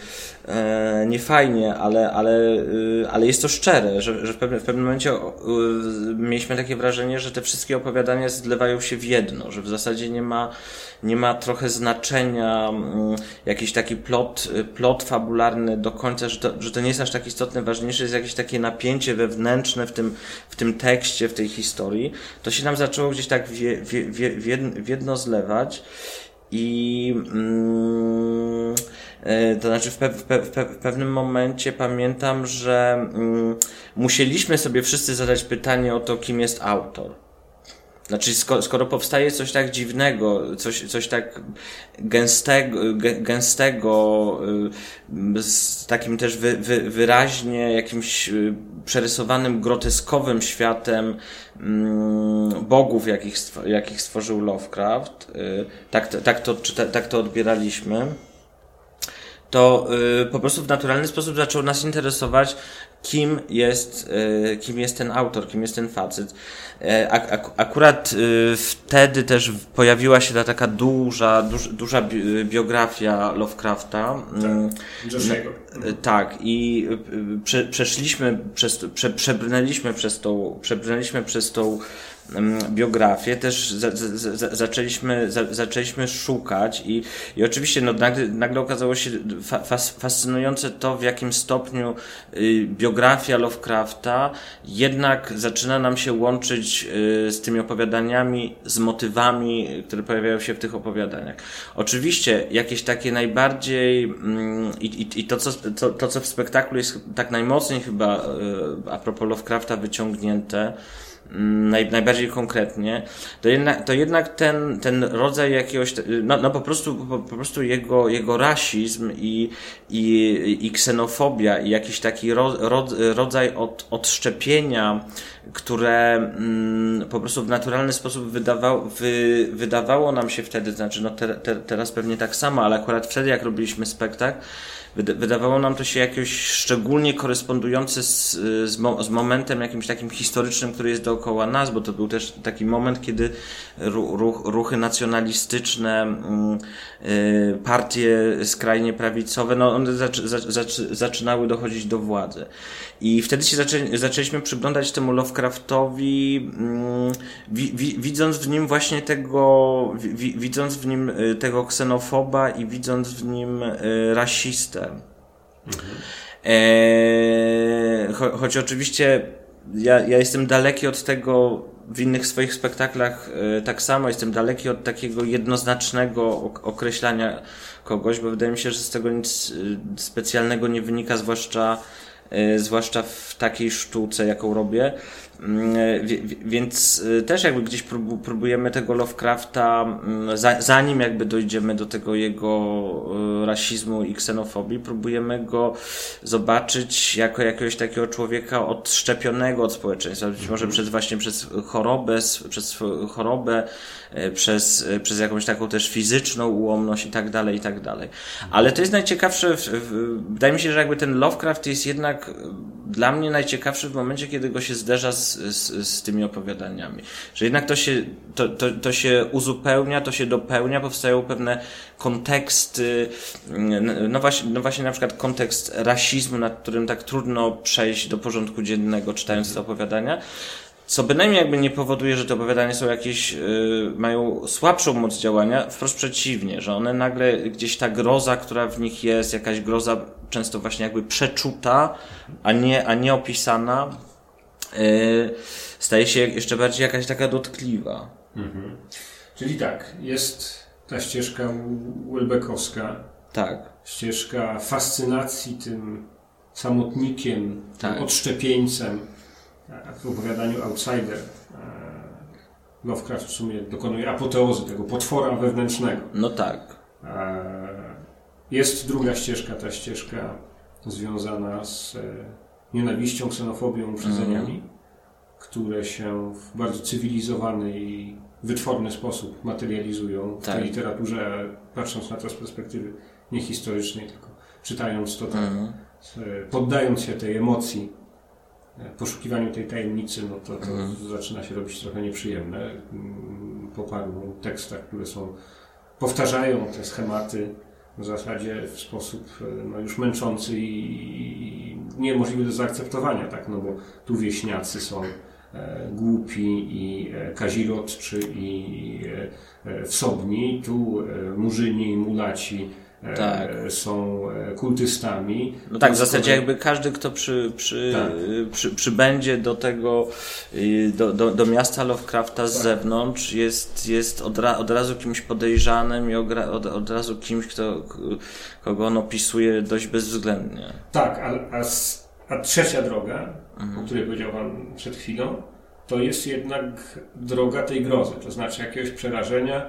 e, niefajnie, ale, ale, yy, ale jest to szczere, że, że w, pewnym, w pewnym momencie yy, mieliśmy takie wrażenie, że te wszystkie opowiadania zlewają się w jedno, że w zasadzie nie ma, nie ma trochę znaczenia yy, jakiś taki plot, plot fabularny do końca, że to, że to nie jest aż tak istotne, ważniejsze jest jakieś takie napięcie wewnętrzne w tym, w tym tekście, w tej historii. To się nam zaczęło gdzieś tak w, w, w, w jedno zlewać i mm, E, to znaczy w, pe w, pe w, pe w pewnym momencie pamiętam, że mm, musieliśmy sobie wszyscy zadać pytanie o to, kim jest autor. Znaczy, skoro, skoro powstaje coś tak dziwnego, coś, coś tak gęstego, gęstego y, z takim też wy, wy, wyraźnie jakimś y, przerysowanym, groteskowym światem mm, bogów, jakich, jakich stworzył Lovecraft, tak, tak, to, tak to odbieraliśmy to po prostu w naturalny sposób zaczął nas interesować, kim jest, y, kim jest ten autor, kim jest ten facet. E, ak ak akurat y, wtedy też pojawiła się ta taka duża, duż, duża biografia Lovecrafta. Mm, tak, tak i prze, przeszliśmy przez, prze, przebrnęliśmy przez tą, przebrnęliśmy przez tą biografię, też za, za, zaczęliśmy, za, zaczęliśmy szukać i, i oczywiście no, nagle, nagle okazało się fa, fascynujące to, w jakim stopniu y, biografia Lovecrafta jednak zaczyna nam się łączyć y, z tymi opowiadaniami, z motywami, które pojawiają się w tych opowiadaniach. Oczywiście jakieś takie najbardziej mm, i, i, to, co, to, to, co w spektaklu jest tak najmocniej chyba y, a propos Lovecrafta wyciągnięte, naj, najbardziej konkretnie, to jednak, to jednak ten, ten rodzaj jakiegoś, no, no po prostu, po, po prostu jego, jego rasizm i, i, i ksenofobia i jakiś taki ro, ro, rodzaj od, odszczepienia, które mm, po prostu w naturalny sposób wydawało, wy, wydawało nam się wtedy, znaczy no te, te, teraz pewnie tak samo, ale akurat wtedy jak robiliśmy spektakl, Wydawało nam to się jakoś szczególnie korespondujące z, z, mo, z, momentem jakimś takim historycznym, który jest dookoła nas, bo to był też taki moment, kiedy ruch, ruchy nacjonalistyczne, mm, y, partie skrajnie prawicowe, no one zac, zac, zaczynały dochodzić do władzy. I wtedy się zaczę, zaczęliśmy przyglądać temu Lovecraftowi, mm, wi, wi, widząc w nim właśnie tego, wi, widząc w nim y, tego ksenofoba i widząc w nim y, rasistę. Mhm. E, cho, choć oczywiście ja, ja jestem daleki od tego w innych swoich spektaklach e, tak samo, jestem daleki od takiego jednoznacznego określania kogoś, bo wydaje mi się, że z tego nic e, specjalnego nie wynika, zwłaszcza E, zwłaszcza w takiej sztuce, jaką robię. Mm, więc e, też jakby gdzieś próbujemy tego Lovecrafta, mm, zanim jakby dojdziemy do tego jego rasizmu i ksenofobii, próbujemy go zobaczyć jako jakiegoś takiego człowieka odszczepionego od społeczeństwa. Być może przez właśnie przez chorobę, przez chorobę, przez, przez jakąś taką też fizyczną ułomność i tak dalej, i tak dalej. Ale to jest najciekawsze, wydaje mi się, że jakby ten Lovecraft jest jednak jednak dla mnie najciekawszy w momencie, kiedy go się zderza z, z, z tymi opowiadaniami. Że jednak to się, to, to, to się uzupełnia, to się dopełnia, powstają pewne konteksty, no właśnie, no właśnie na przykład kontekst rasizmu, nad którym tak trudno przejść do porządku dziennego czytając te opowiadania co bynajmniej jakby nie powoduje, że te opowiadania są jakieś, yy, mają słabszą moc działania, wprost przeciwnie, że one nagle gdzieś ta groza, która w nich jest, jakaś groza często właśnie jakby przeczuta, a nie, a nie opisana, staje się jeszcze bardziej jakaś taka dotkliwa. Mhm. Czyli tak, jest ta ścieżka Welbeckowska. Tak. Ścieżka fascynacji tym samotnikiem, tak. tym odszczepieńcem w opowiadaniu Outsider e, Lovecraft w sumie dokonuje apoteozy tego potwora wewnętrznego. No tak. E, jest druga ścieżka, ta ścieżka związana z e, nienawiścią, ksenofobią, uprzedzeniami, mm. które się w bardzo cywilizowany i wytworny sposób materializują w tak. tej literaturze, patrząc na to z perspektywy nie historycznej, tylko czytając to tak, mm. poddając się tej emocji poszukiwaniu tej tajemnicy, no to, to mhm. zaczyna się robić trochę nieprzyjemne mm, po paru tekstach, które są, powtarzają te schematy w zasadzie w sposób no, już męczący i, niemożliwy do zaakceptowania, tak, no bo tu wieśniacy są e, głupi i e, kazirodczy i e, wsobni, tu murzyni i mulaci e, Tak. są e, kultystami. No tak, w zasadzie jakby każdy, kto przy, przy, Tak. przy, przybędzie do tego, y, do, do, do miasta Lovecrafta z Tak. zewnątrz, jest, jest od, ra, od razu kimś podejrzanym i od, od razu kimś, kto, kogo on opisuje dość bezwzględnie. Tak, a, a, a trzecia droga, Mhm. o której powiedział Pan przed chwilą, to jest jednak droga tej grozy, to znaczy jakiegoś przerażenia,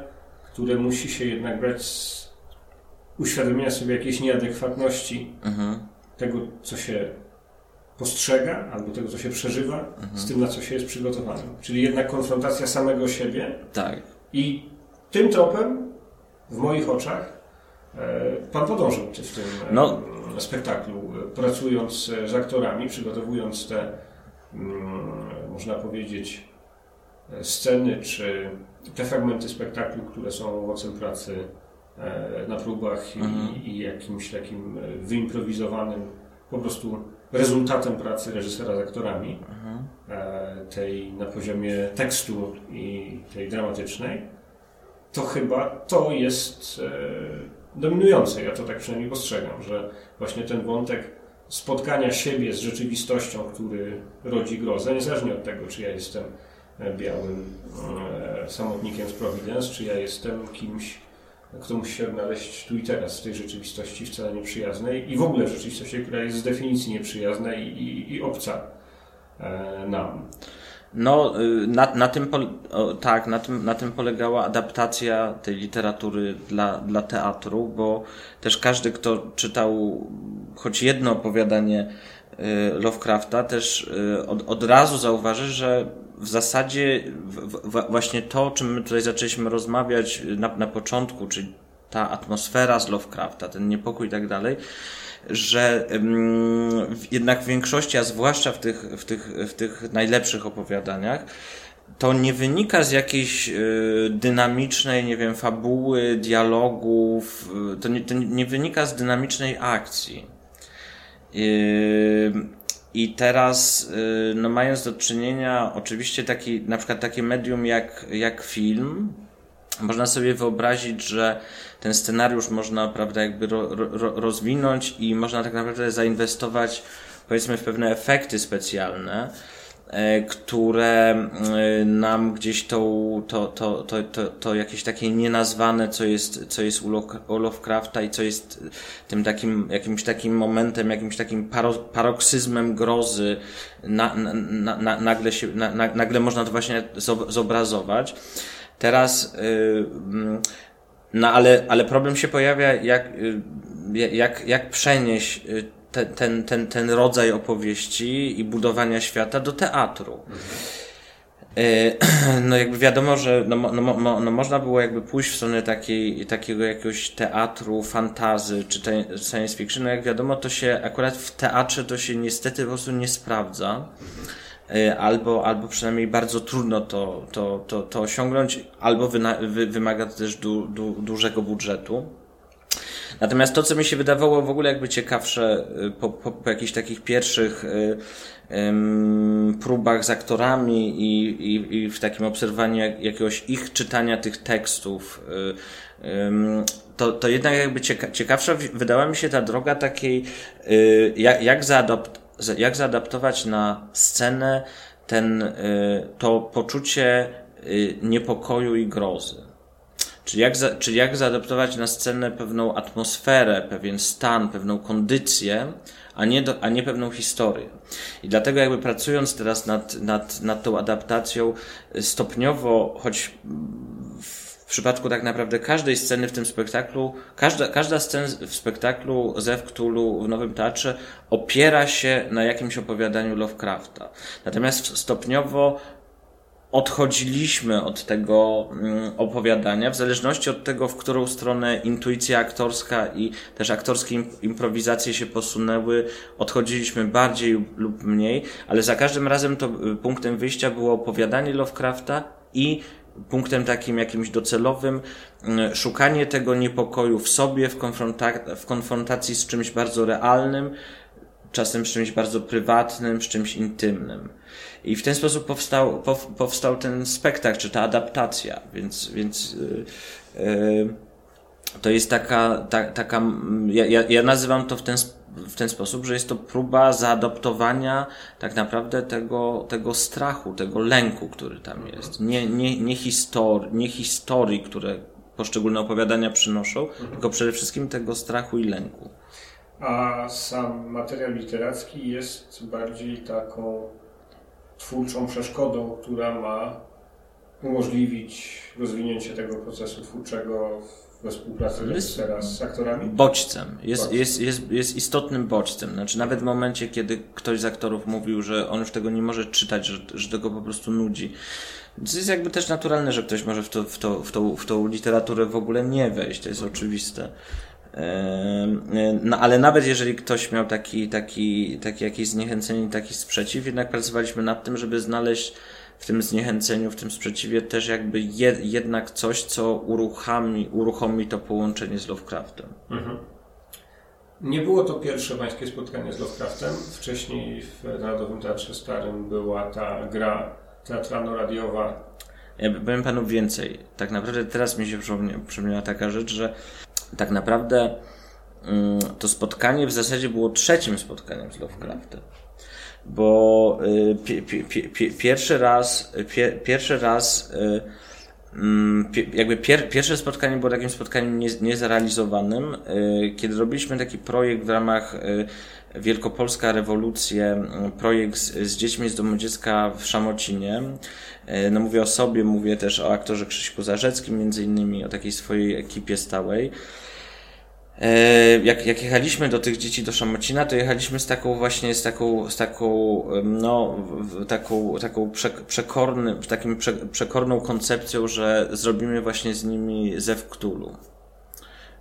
które musi się jednak brać z uświadomienia sobie jakiejś nieadekwatności Mhm. tego, co się postrzega, albo tego, co się przeżywa, Mhm. z tym, na co się jest przygotowanym. Czyli jednak konfrontacja samego siebie Tak. i tym tropem, w moich oczach, e, Pan podążył w tym e, No. spektaklu, e, pracując z aktorami, przygotowując te, mm, można powiedzieć, sceny, czy te fragmenty spektaklu, które są owocem pracy na próbach i, Mhm. i jakimś takim e, wyimprowizowanym, po prostu rezultatem pracy reżysera z aktorami Mhm. e, tej na poziomie tekstu i tej dramatycznej, to chyba to jest e, dominujące. Ja to tak przynajmniej postrzegam, że właśnie ten wątek spotkania siebie z rzeczywistością, który rodzi grozę, niezależnie od tego, czy ja jestem e, białym e, samotnikiem z Providence, czy ja jestem kimś, kto musi się odnaleźć tu i teraz w tej rzeczywistości wcale nieprzyjaznej i w ogóle w rzeczywistości, która jest z definicji nieprzyjazna i, i, i obca e, nam. No, y, na, na tym, o, tak, na tym, na tym polegała adaptacja tej literatury dla, dla teatru, bo też każdy, kto czytał choć jedno opowiadanie y, Lovecrafta, też y, od, od razu zauważy, że w zasadzie w, właśnie to, o czym my tutaj zaczęliśmy rozmawiać na, na początku, czyli ta atmosfera z Lovecrafta, ten niepokój i tak dalej, że jednak w większości, a zwłaszcza w tych, w tych, w tych najlepszych opowiadaniach, to nie wynika z jakiejś y, dynamicznej, nie wiem, fabuły, dialogów, y, to, nie, to nie wynika z dynamicznej akcji. Yy, I teraz, yy, no mając do czynienia, oczywiście taki, na przykład takie medium jak, jak film, można sobie wyobrazić, że ten scenariusz można, prawda, jakby ro, ro, rozwinąć i można tak naprawdę zainwestować, powiedzmy, w pewne efekty specjalne, które e, nam gdzieś to, to, to, to, to, to jakieś takie nienazwane, co jest, co jest u Lo- u Lovecrafta i co jest tym takim, jakimś takim momentem, jakimś takim paro, paroksyzmem grozy, na, na, na, na, nagle się, na, na, nagle można to właśnie zob- zobrazować. Teraz, y, mm, no ale, ale problem się pojawia, jak, y, jak, jak przenieść y, te, ten, ten, ten rodzaj opowieści i budowania świata do teatru. Y, *clears throat* No jakby wiadomo, że no, no, mo- no, można było jakby pójść w stronę takiej, takiego jakiegoś teatru, fantazy czy te, science fiction. No jak wiadomo, to się akurat w teatrze to się niestety po prostu nie sprawdza. Y, Albo, albo przynajmniej bardzo trudno to, to, to, to osiągnąć, albo wyna, wy, wymaga to też du, du, dużego budżetu. Natomiast to, co mi się wydawało w ogóle jakby ciekawsze y, po, po, po jakichś takich pierwszych y, ym, próbach z aktorami i, i, i w takim obserwowaniu jak, jakiegoś ich czytania tych tekstów, y, ym, to, to jednak jakby cieka, ciekawsza wydała mi się ta droga takiej, y, jak, jak, zaadapt, za- jak zaadaptować na scenę ten, y, to poczucie y, niepokoju i grozy. Czyli jak, za, czyli jak zaadaptować na scenę pewną atmosferę, pewien stan, pewną kondycję, a nie, do, a nie pewną historię. I dlatego jakby pracując teraz nad, nad, nad tą adaptacją, y, stopniowo, choć w przypadku tak naprawdę każdej sceny w tym spektaklu, każda, każda scena w spektaklu Zew Cthulhu w Nowym Teatrze opiera się na jakimś opowiadaniu Lovecrafta. Natomiast stopniowo odchodziliśmy od tego mm, opowiadania, w zależności od tego, w którą stronę intuicja aktorska i też aktorskie im- improwizacje się posunęły, odchodziliśmy bardziej lub mniej, ale za każdym razem to y, punktem wyjścia było opowiadanie Lovecrafta i punktem takim jakimś docelowym y, szukanie tego niepokoju w sobie, w, konfronta- w konfrontacji z czymś bardzo realnym, czasem z czymś bardzo prywatnym, z czymś intymnym. I w ten sposób powstał, pow, powstał ten spektakl, czy ta adaptacja, więc, więc yy, yy, to jest taka, ta, taka ja, ja, nazywam to w ten, w ten sposób, że jest to próba zaadoptowania tak naprawdę tego, tego strachu, tego lęku, który tam jest. Nie, nie, nie, histor, nie historii, które poszczególne opowiadania przynoszą, tylko przede wszystkim tego strachu i lęku. A sam materiał literacki jest bardziej taką twórczą przeszkodą, która ma umożliwić rozwinięcie tego procesu twórczego we współpracy reżysera z aktorami? Bodźcem. Jest, bodźcem. Jest, jest, jest istotnym bodźcem. Znaczy nawet w momencie, kiedy ktoś z aktorów mówił, że on już tego nie może czytać, że, że tego po prostu nudzi. To jest jakby też naturalne, że ktoś może w, to, w, to, w, tą, w tą literaturę w ogóle nie wejść. To jest oczywiste. No ale nawet jeżeli ktoś miał taki, taki, taki jakieś zniechęcenie, taki sprzeciw, jednak pracowaliśmy nad tym, żeby znaleźć w tym zniechęceniu, w tym sprzeciwie też jakby je, jednak coś, co uruchomi, uruchomi to połączenie z Lovecraftem. Mhm. Nie było to pierwsze pańskie spotkanie z Lovecraftem. Wcześniej w Narodowym Teatrze Starym była ta gra teatralno-radiowa. Ja powiem panu więcej. Tak naprawdę teraz mi się przypomniała taka rzecz, że tak naprawdę mm, to spotkanie w zasadzie było trzecim spotkaniem z Lovecraftem bo y, pi, pi, pi, pierwszy raz, pierwszy raz y, mm, jakby pier, pierwsze spotkanie było takim spotkaniem nie, niezrealizowanym, y, kiedy robiliśmy taki projekt w ramach Wielkopolska Rewolucja, projekt z, z dziećmi z domu dziecka w Szamocinie. No mówię o sobie, mówię też o aktorze Krzyśku Zarzeckim, między innymi o takiej swojej ekipie stałej. E, jak, jak jechaliśmy do tych dzieci do Szamocina, to jechaliśmy z taką właśnie, z taką, z taką, no, taką, taką prze, przekorny, takim prze, przekorną koncepcją, że zrobimy właśnie z nimi zew Ktulu.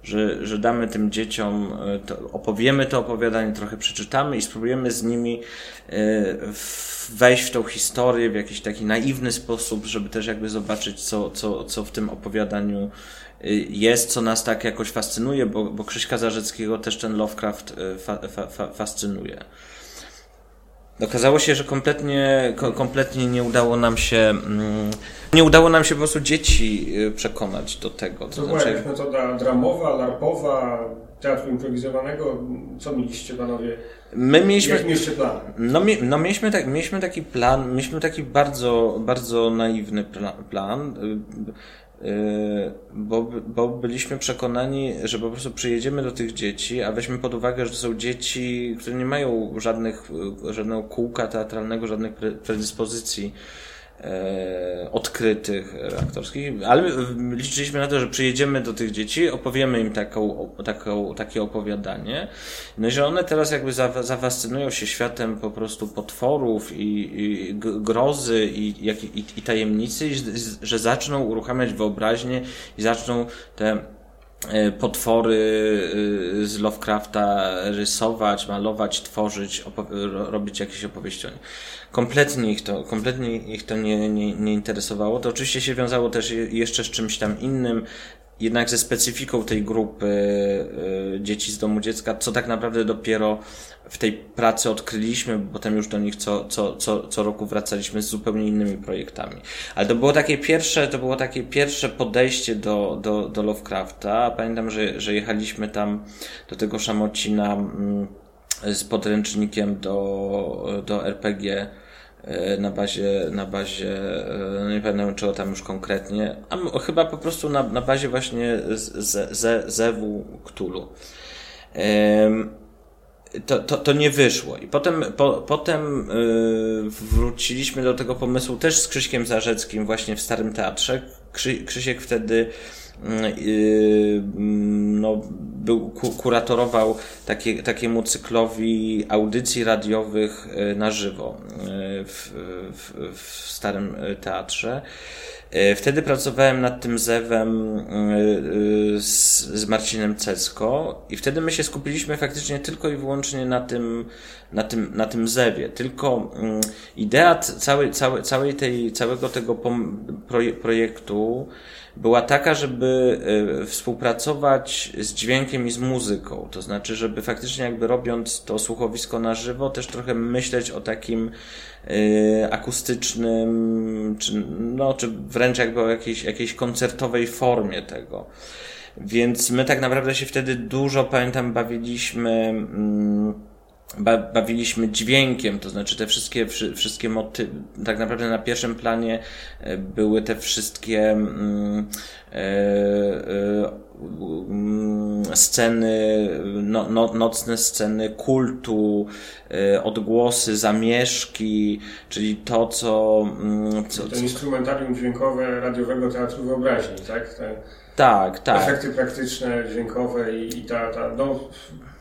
Że, że damy tym dzieciom, e, to, opowiemy to opowiadanie, trochę przeczytamy i spróbujemy z nimi e, wejść w tą historię w jakiś taki naiwny sposób, żeby też jakby zobaczyć, co, co, co w tym opowiadaniu jest, co nas tak jakoś fascynuje, bo, bo Krzyśka Zarzeckiego też ten Lovecraft fa, fa, fa, fascynuje. Okazało się, że kompletnie, kompletnie nie udało nam się, mm, nie udało nam się po prostu dzieci y, przekonać do tego. To, to była znaczy... metoda dramowa, larpowa, teatru improwizowanego. Co mieliście panowie? My mieliśmy, Jak mieliście plan? No, no mieliśmy, tak, mieliśmy taki plan, mieliśmy taki bardzo, bardzo naiwny plan. Bo, bo byliśmy przekonani, że po prostu przyjedziemy do tych dzieci, a weźmy pod uwagę, że to są dzieci, które nie mają żadnych, żadnego kółka teatralnego, żadnych predyspozycji. e, odkrytych aktorskich, ale liczyliśmy na to, że przyjedziemy do tych dzieci, opowiemy im taką, taką, takie opowiadanie, no i że one teraz jakby zafascynują się światem po prostu potworów i, i grozy i, i, i tajemnicy, i że zaczną uruchamiać wyobraźnię i zaczną te e, potwory e, z Lovecrafta rysować, malować, tworzyć, robić jakieś opowieścionie kompletnie ich to, kompletnie ich to nie, nie, nie interesowało. To oczywiście się wiązało też jeszcze z czymś tam innym, jednak ze specyfiką tej grupy y, dzieci z domu dziecka, co tak naprawdę dopiero w tej pracy odkryliśmy, bo potem już do nich co, co, co, co roku wracaliśmy z zupełnie innymi projektami. Ale to było takie pierwsze, to było takie pierwsze podejście do, do, do Lovecrafta. Pamiętam, że, że jechaliśmy tam do tego Szamocina mm, z podręcznikiem do, do RPG na bazie, na bazie, e, no nie pamiętam czego tam już konkretnie, a chyba po prostu na, na bazie właśnie z, z, Zewu Ktulu. To, to, to nie wyszło. I potem, po, potem yy, wróciliśmy do tego pomysłu też z Krzyśkiem Zarzeckim właśnie w Starym Teatrze. Krzy, Krzysiek wtedy no, był, kuratorował takie, takiemu cyklowi audycji radiowych e, na żywo e, w, w, w Starym Teatrze. E, wtedy pracowałem nad tym zewem z, z Marcinem Cecko i wtedy my się skupiliśmy faktycznie tylko i wyłącznie na tym, na tym, na tym zewie. Tylko mm, idea całej, całej, całej tej, całego tego projektu była taka, żeby e, współpracować z dźwiękiem i z muzyką. To znaczy, żeby faktycznie jakby robiąc to słuchowisko na żywo, też trochę myśleć o takim e, akustycznym, czy, no, czy wręcz jakby o jakiejś, jakiejś koncertowej formie tego. więc my tak naprawdę się wtedy dużo, pamiętam, bawiliśmy, mm, bawiliśmy dźwiękiem, to znaczy te wszystkie, wszystkie motywy, tak naprawdę na pierwszym planie e, były te wszystkie mm, e, e, mm, sceny, no, no, nocne sceny kultu, odgłosy, zamieszki, czyli to, co... Mm, co to instrumentarium dźwiękowe radiowego teatru wyobraźni, tak? Tak, tak. Efekty praktyczne, dźwiękowe i, i ta, ta no,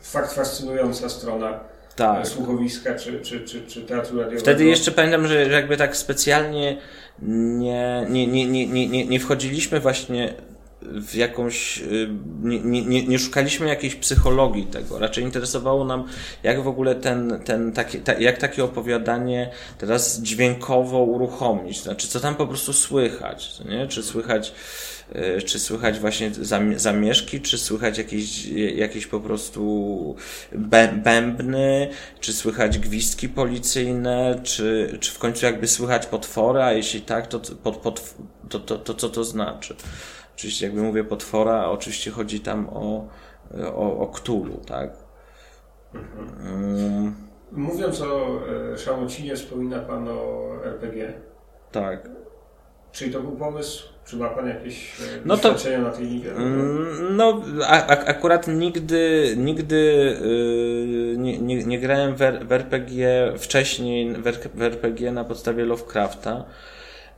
fakt fascynująca strona tak. słuchowiska czy, czy, czy, czy teatru radiowego. Wtedy jeszcze pamiętam, że jakby tak specjalnie nie, nie, nie, nie, nie, nie wchodziliśmy właśnie w jakąś, y, nie, nie, nie szukaliśmy jakiejś psychologii tego, raczej interesowało nam, jak w ogóle ten, ten taki, ta, jak takie opowiadanie teraz dźwiękowo uruchomić, znaczy co tam po prostu słychać, nie? czy słychać czy słychać właśnie zamieszki, czy słychać jakieś, jakieś po prostu bębny, czy słychać gwizdki policyjne, czy, czy w końcu jakby słychać potwora, a jeśli tak, to, pod, pod, to, to, to co to znaczy? Oczywiście jakby mówię potwora, oczywiście chodzi tam o, o, o Ktulu, tak? Mhm. Mówiąc o e, Szamocinie, wspomina Pan o RPG. Tak. Czyli to był pomysł czy ma Pan jakieś e, no to, na tej? Mm, no, a, a, akurat nigdy, nigdy yy, nie, nie, nie, grałem w, w, RPG wcześniej, w, RPG na podstawie Lovecrafta.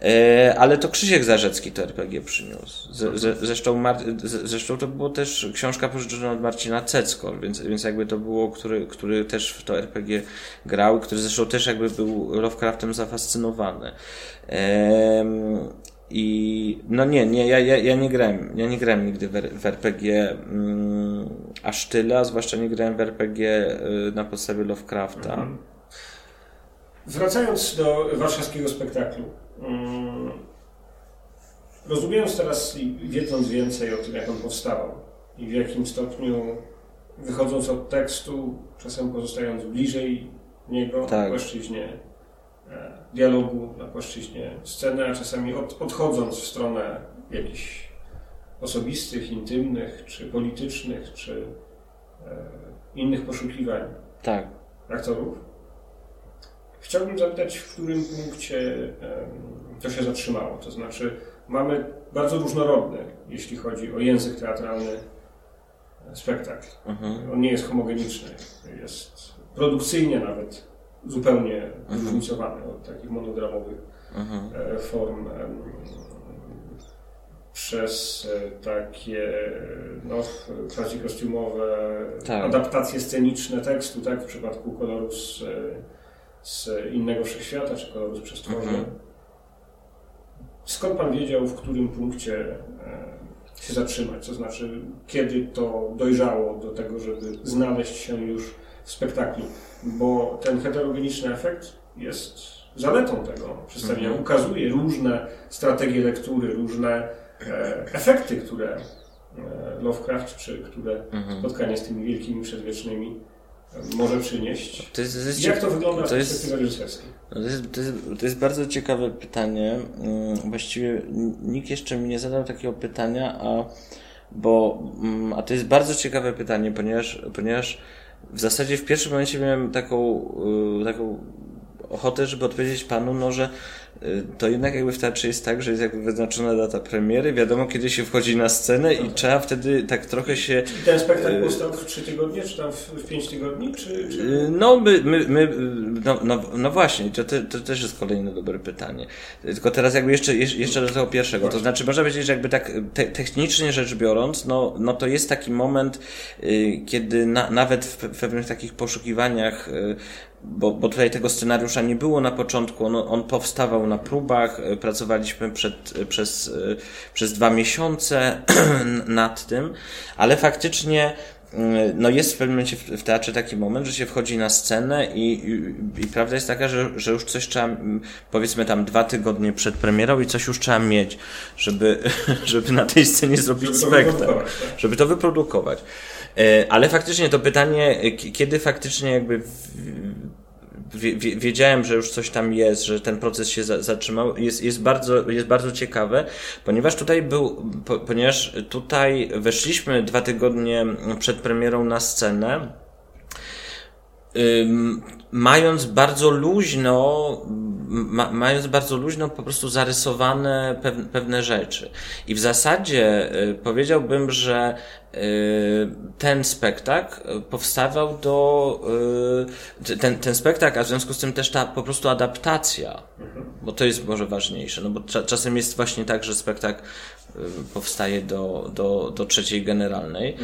E, ale to Krzysiek Zarzecki to RPG przyniósł. Z, z, zresztą, Mar, zresztą to było też książka pożyczona od Marcina Cecko, więc, więc jakby to było, który, który też w to RPG grał, który zresztą też jakby był Lovecraftem zafascynowany. I no nie, nie, ja, ja, ja nie grałem, ja nie grałem nigdy w, w RPG mm, aż tyle, a zwłaszcza nie grałem w RPG y, na podstawie Lovecrafta. Mhm. Wracając do warszawskiego spektaklu. Mm, rozumiejąc teraz i wiedząc więcej o tym, jak on powstawał i w jakim stopniu wychodząc od tekstu, czasem pozostając bliżej niego, tak. płaszczyźnie dialogu na płaszczyźnie sceny, a czasami od, odchodząc w stronę jakichś osobistych, intymnych, czy politycznych, czy e, innych poszukiwań tak. aktorów. Chciałbym zapytać, w którym punkcie e, to się zatrzymało. To znaczy, mamy bardzo różnorodny, jeśli chodzi o język teatralny, e, spektakl. Mhm. On nie jest homogeniczny, jest produkcyjnie nawet zupełnie mhm. zróżnicowany od takich monodramowych mhm. E, form przez e, takie no, klasy kostiumowe, tak. adaptacje sceniczne tekstu, tak, w przypadku koloru z, z innego wszechświata, czy koloru z przestworzy. Mhm. Skąd Pan wiedział, w którym punkcie e, się zatrzymać? To znaczy, kiedy to dojrzało do tego, żeby znaleźć się już w spektaklu? Bo ten heterogeniczny efekt jest zaletą tego przedstawienia. Mhm. Ukazuje różne strategie lektury, różne e, efekty, które e, Lovecraft, czy które mhm. spotkanie z tymi wielkimi przedwiecznymi e, może przynieść. To jest, to jest, Jak to wygląda to z perspektywy reżyserskiej? To jest, to, jest, to jest bardzo ciekawe pytanie. Mm, właściwie nikt jeszcze mi nie zadał takiego pytania, a, bo, mm, a to jest bardzo ciekawe pytanie, ponieważ, ponieważ w zasadzie w pierwszym momencie miałem taką, y, taką ochotę, żeby odpowiedzieć panu, no, że to jednak jakby w teatrze jest tak, że jest jakby wyznaczona data premiery, wiadomo kiedy się wchodzi na scenę i trzeba wtedy tak trochę się... I ten spektakl y, powstał w trzy tygodnie, czy tam w pięć tygodni, czy... czy... Y, no, my, my, my no, no, no właśnie, to, to, też jest kolejne dobre pytanie. Tylko teraz jakby jeszcze, jeszcze do tego pierwszego, to znaczy można powiedzieć, że jakby tak te, technicznie rzecz biorąc, no, no to jest taki moment, kiedy na, nawet w pewnych takich poszukiwaniach bo, bo tutaj tego scenariusza nie było na początku, on, on powstawał na próbach, e, pracowaliśmy przed, e, przez, e, przez dwa miesiące *clears throat* nad tym, ale faktycznie no jest w pewnym momencie w, teatrze taki moment, że się wchodzi na scenę i, i, i, prawda jest taka, że, że już coś trzeba, powiedzmy tam dwa tygodnie przed premierą i coś już trzeba mieć, żeby, *laughs* żeby na tej scenie zrobić żeby spektakl, tak. żeby to wyprodukować. Ale faktycznie to pytanie, kiedy faktycznie jakby wiedziałem, że już coś tam jest, że ten proces się zatrzymał, jest, jest, bardzo, jest bardzo ciekawe, ponieważ tutaj był, ponieważ tutaj weszliśmy dwa tygodnie przed premierą na scenę, mając bardzo luźno, ma, mając bardzo luźno po prostu zarysowane pewne, pewne rzeczy. I w zasadzie y, powiedziałbym, że y, ten spektakl powstawał do, y, ten, ten spektakl, a w związku z tym też ta po prostu adaptacja, bo to jest może ważniejsze, no bo czasem jest właśnie tak, że spektakl powstaje do, do, do trzeciej generalnej,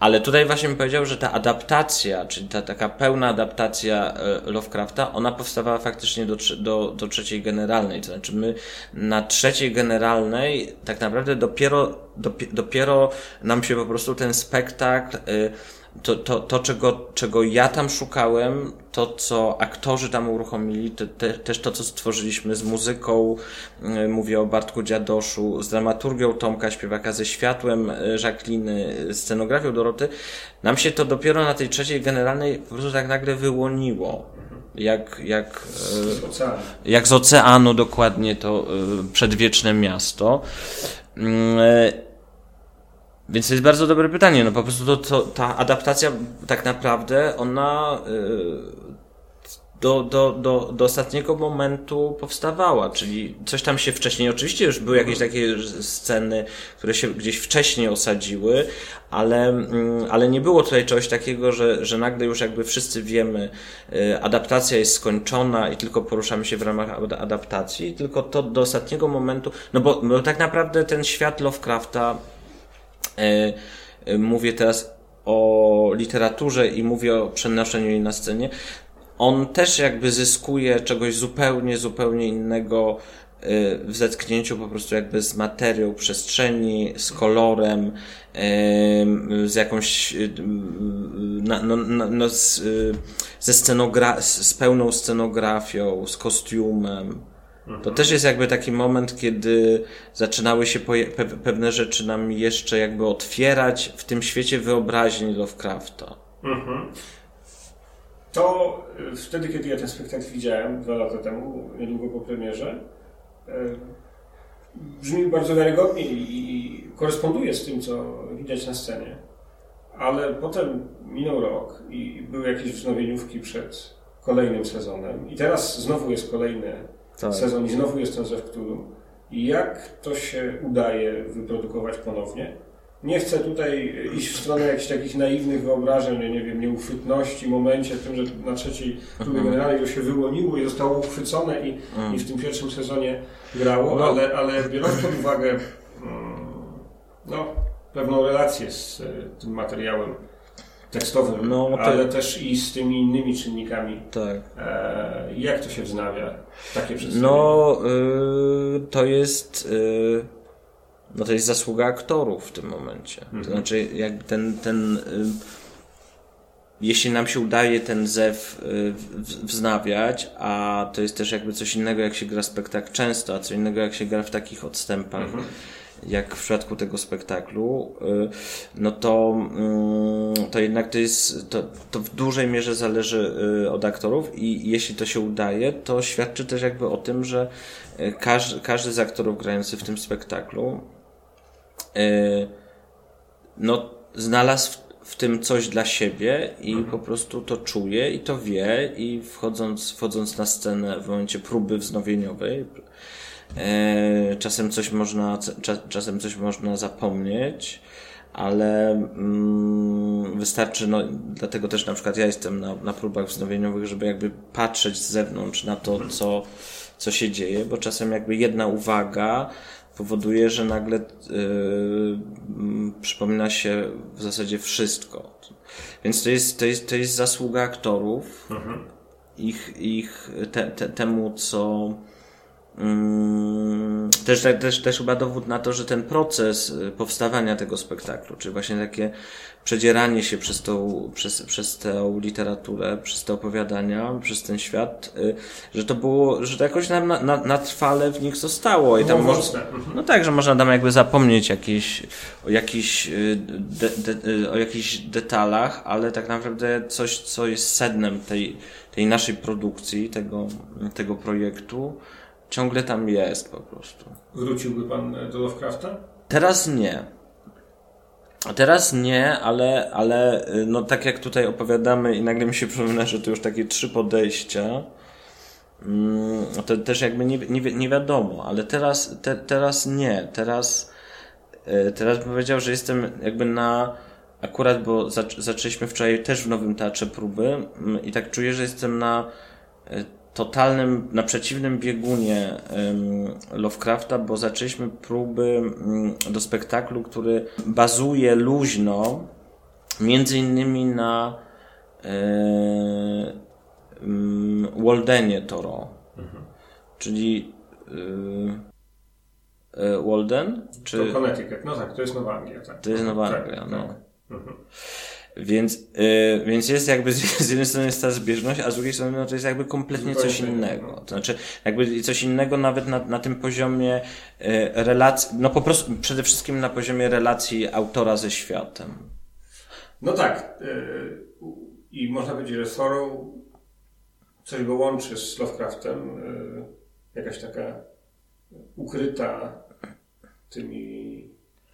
ale tutaj właśnie mi powiedział, że ta adaptacja, czyli ta taka pełna adaptacja e, Lovecrafta, ona powstawała faktycznie do, do, do trzeciej generalnej. To znaczy my na trzeciej generalnej tak naprawdę dopiero, dopiero nam się po prostu ten spektakl y, to, to, to czego, czego ja tam szukałem, to co aktorzy tam uruchomili, te, te, też to co stworzyliśmy z muzyką, yy, mówię o Bartku Dziadoszu, z dramaturgią Tomka Śpiewaka, ze światłem yy, Jacqueline, scenografią Doroty, nam się to dopiero na tej trzeciej generalnej po prostu tak nagle wyłoniło. Jak, jak, z oceanu. jak z oceanu dokładnie to przedwieczne miasto. Więc to jest bardzo dobre pytanie. No po prostu to, to ta adaptacja tak naprawdę ona yy, do, do, do, do ostatniego momentu powstawała, czyli coś tam się wcześniej, oczywiście już były jakieś takie sceny, które się gdzieś wcześniej osadziły, ale, mm, ale nie było tutaj czegoś takiego, że, że nagle już jakby wszyscy wiemy, y, adaptacja jest skończona i tylko poruszamy się w ramach adaptacji, tylko to do ostatniego momentu, no bo, bo tak naprawdę ten świat Lovecrafta mówię teraz o literaturze i mówię o przenoszeniu jej na scenie, on też jakby zyskuje czegoś zupełnie, zupełnie innego e, w zetknięciu po prostu jakby z materią przestrzeni, z kolorem, z jakąś, no, no, no z, ze scenogra- z pełną scenografią, z kostiumem. To też jest jakby taki moment, kiedy zaczynały się pe pewne rzeczy nam jeszcze jakby otwierać w tym świecie wyobraźni Lovecrafta. Mhm. To y, wtedy, kiedy ja ten spektakl widziałem, dwa lata temu, niedługo po premierze, y, brzmi bardzo wiarygodnie i koresponduje z tym, co widać na scenie. Ale potem minął rok i były jakieś wznowieniówki przed kolejnym sezonem. I teraz znowu jest kolejny tak. sezon i znowu jestem ze. I jak to się udaje wyprodukować ponownie? Nie chcę tutaj iść w stronę jakichś takich naiwnych wyobrażeń, nie wiem, nieuchwytności, momencie w tym, że na trzeciej próbie mhm. generalnie już się wyłoniło i zostało uchwycone i, mhm. i w tym pierwszym sezonie grało, no. ale, ale biorąc pod uwagę mm, no, pewną relację z e, tym materiałem tekstowym, no, to... ale też i z tymi innymi czynnikami. Tak. E, jak to się wznawia? Takie przedstawienie? No, y, to jest... Y, no to jest zasługa aktorów w tym momencie. Mhm. To znaczy, jak ten, ten y, jeśli nam się udaje ten zew y, wznawiać, a to jest też jakby coś innego, jak się gra spektakl często, a co innego, jak się gra w takich odstępach. Mhm jak w przypadku tego spektaklu, y, no to, mm, to jednak to jest, to, to w dużej mierze zależy y, od aktorów i jeśli to się udaje, to świadczy też jakby o tym, że y, każdy, każdy z aktorów grający w tym spektaklu no znalazł w tym coś dla siebie i mhm. po prostu to czuje i to wie i wchodząc, wchodząc na scenę w momencie próby wznowieniowej, E, czasem coś można, czasem coś można zapomnieć, ale mm, wystarczy, no, dlatego też na przykład ja jestem na, na próbach wznowieniowych, żeby jakby patrzeć z zewnątrz na to, co, co się dzieje, bo czasem jakby jedna uwaga powoduje, że nagle yy, przypomina się w zasadzie wszystko. Więc to jest, to jest, to jest zasługa aktorów, mhm. ich, ich te, te, temu, co też, też, też chyba dowód na to, że ten proces y, powstawania tego spektaklu, czy właśnie takie przedzieranie się przez tą, przez, przez tę literaturę, przez te opowiadania, przez ten świat, y, że to było, że to jakoś na, na, na trwale w nich zostało. I tam Było mo- mocne. no tak, że można tam jakby zapomnieć jakieś, o, jakichś, y, de, de, o jakichś detalach, ale tak naprawdę coś, co jest sednem tej, tej naszej produkcji, tego, tego projektu, ciągle tam jest po prostu. Wróciłby pan e, do Lovecrafta? Teraz nie. Teraz nie, ale, ale y, no tak jak tutaj opowiadamy i nagle mi się przypomina, że to już takie trzy podejścia, mm, to też jakby nie, nie, nie wiadomo, ale teraz, te, teraz nie. Teraz, y, teraz bym powiedział, że jestem jakby na, akurat, bo zac- zaczęliśmy wczoraj też w Nowym Teatrze próby mm, i tak czuję, że jestem na totalnym, na przeciwnym biegunie Lovecrafta, bo zaczęliśmy próby do spektaklu, który bazuje luźno między innymi na yy, ym, Waldenie Toro. Czyli yy, yy, Walden? Czy... To Connecticut. No tak, to jest Nowa Anglia. Tak. To jest Nowa Tak, Anglia, tak. no. Mhm. Więc, y, więc jest jakby *laughs* z, z jednej strony jest ta zbieżność, a z drugiej strony no, to jest jakby kompletnie coś innego, no. To znaczy jakby coś innego nawet na, na tym poziomie y, relacji, no po prostu przede wszystkim na poziomie relacji autora ze światem. No tak. y, I można powiedzieć, że Thoreau coś go łączy z Lovecraftem. y, Jakaś taka ukryta tymi,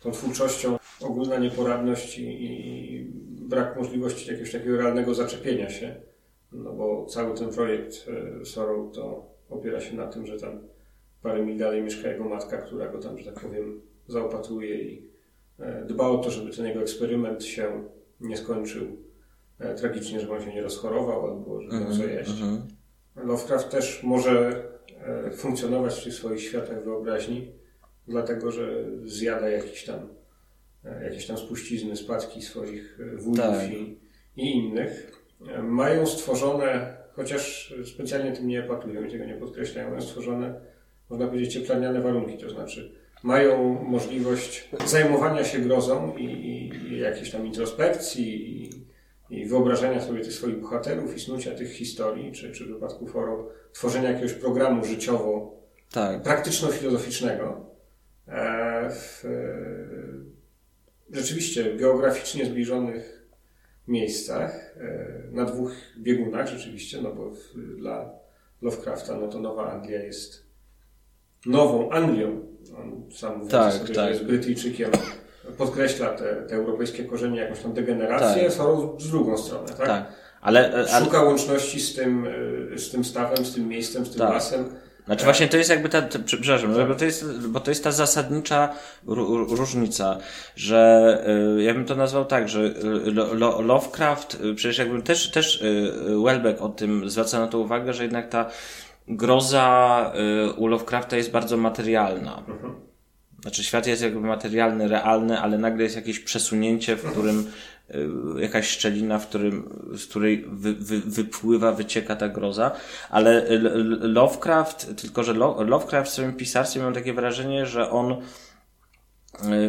tą twórczością ogólna nieporadność i, i brak możliwości jakiegoś takiego realnego zaczepienia się. No bo cały ten projekt y, Thoreau to opiera się na tym, że tam parę mil dalej mieszka jego matka, która go tam, że tak powiem, zaopatruje i e, dba o to, żeby ten jego eksperyment się nie skończył e, tragicznie, żeby on się nie rozchorował albo żeby miał co jeść. Mhm. Lovecraft też może e, funkcjonować w tych swoich światach wyobraźni, dlatego że zjada jakiś tam, e, jakieś tam spuścizny, spadki swoich e, wujów Tak. i, i innych. E, Mają stworzone, chociaż specjalnie tym nie epatują i tego nie podkreślają, mają stworzone, można powiedzieć, cieplarniane warunki, to znaczy mają możliwość zajmowania się grozą i, i, i jakiejś tam introspekcji i, i wyobrażenia sobie tych swoich bohaterów i snucia tych historii, czy, czy w wypadku Foro tworzenia jakiegoś programu życiowo Tak. praktyczno-filozoficznego. E, w, e, rzeczywiście geograficznie zbliżonych miejscach, e, na dwóch biegunach rzeczywiście, no bo dla Lovecrafta no to Nowa Anglia jest nową Anglią. On sam mówi Tak, sobie, tak. że jest Brytyjczykiem. Podkreśla te, te europejskie korzenie, jakąś tam degenerację, Tak. Thoreau z drugą stronę, tak? Tak. Ale, ale Szuka łączności z tym, z tym stawem, z tym miejscem, z tym Tak. lasem. Znaczy właśnie to jest jakby ta, ta przepraszam, bo to jest, bo to jest ta zasadnicza ró- różnica, że y, ja bym to nazwał tak, że y, Lo- Lo- Lovecraft, przecież jakby też, też y, Welbeck o tym zwraca na to uwagę, że jednak ta groza y, u Lovecrafta jest bardzo materialna. Znaczy świat jest jakby materialny, realny, ale nagle jest jakieś przesunięcie, w którym jakaś szczelina, w którym, z której wy, wy, wypływa, wycieka ta groza. Ale Lovecraft, tylko że Lo, Lovecraft w swoim pisarstwie mam takie wrażenie, że on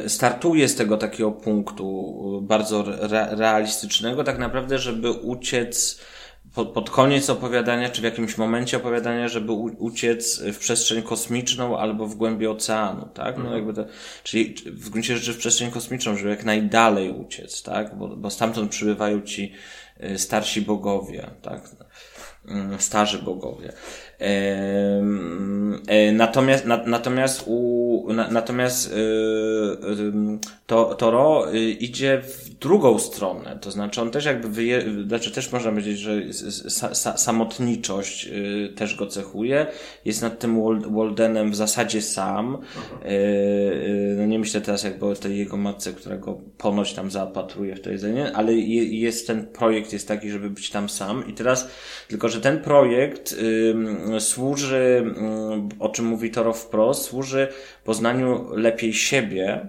y, startuje z tego takiego punktu y, bardzo re, realistycznego, tak naprawdę, żeby uciec pod, pod koniec opowiadania, czy w jakimś momencie opowiadania, żeby u, uciec w przestrzeń kosmiczną albo w głębi oceanu, tak? No jakby to, czyli w gruncie rzeczy w przestrzeń kosmiczną, żeby jak najdalej uciec, tak? Bo, bo stamtąd przybywają ci y, starsi bogowie, tak? Mm, Starzy bogowie. E, Natomiast, na, natomiast u, na, natomiast ym, to, Toro y, idzie w drugą stronę. To znaczy on też jakby wyje, znaczy też można powiedzieć, że sa, sa, samotniczość y, też go cechuje. Jest nad tym Wal- Waldenem w zasadzie sam. Y, no nie myślę teraz jakby o tej jego matce, która go ponoć tam zaopatruje w to jedzenie, ale je, jest ten projekt jest taki, żeby być tam sam. I teraz tylko, że ten projekt służy, o czym mówi Toro wprost, służy poznaniu lepiej siebie,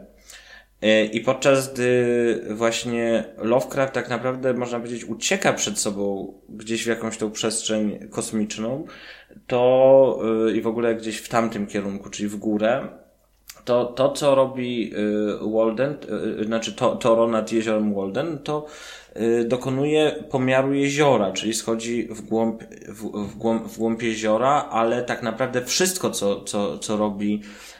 I podczas gdy właśnie Lovecraft tak naprawdę, można powiedzieć, ucieka przed sobą gdzieś w jakąś tą przestrzeń kosmiczną, to e, i w ogóle gdzieś w tamtym kierunku, czyli w górę, to, to co robi e, Walden, znaczy to, Toro nad jeziorem Walden, to dokonuje pomiaru jeziora, czyli schodzi w głąb, w, w, głąb, w głąb jeziora, ale tak naprawdę wszystko, co, co, co robi E,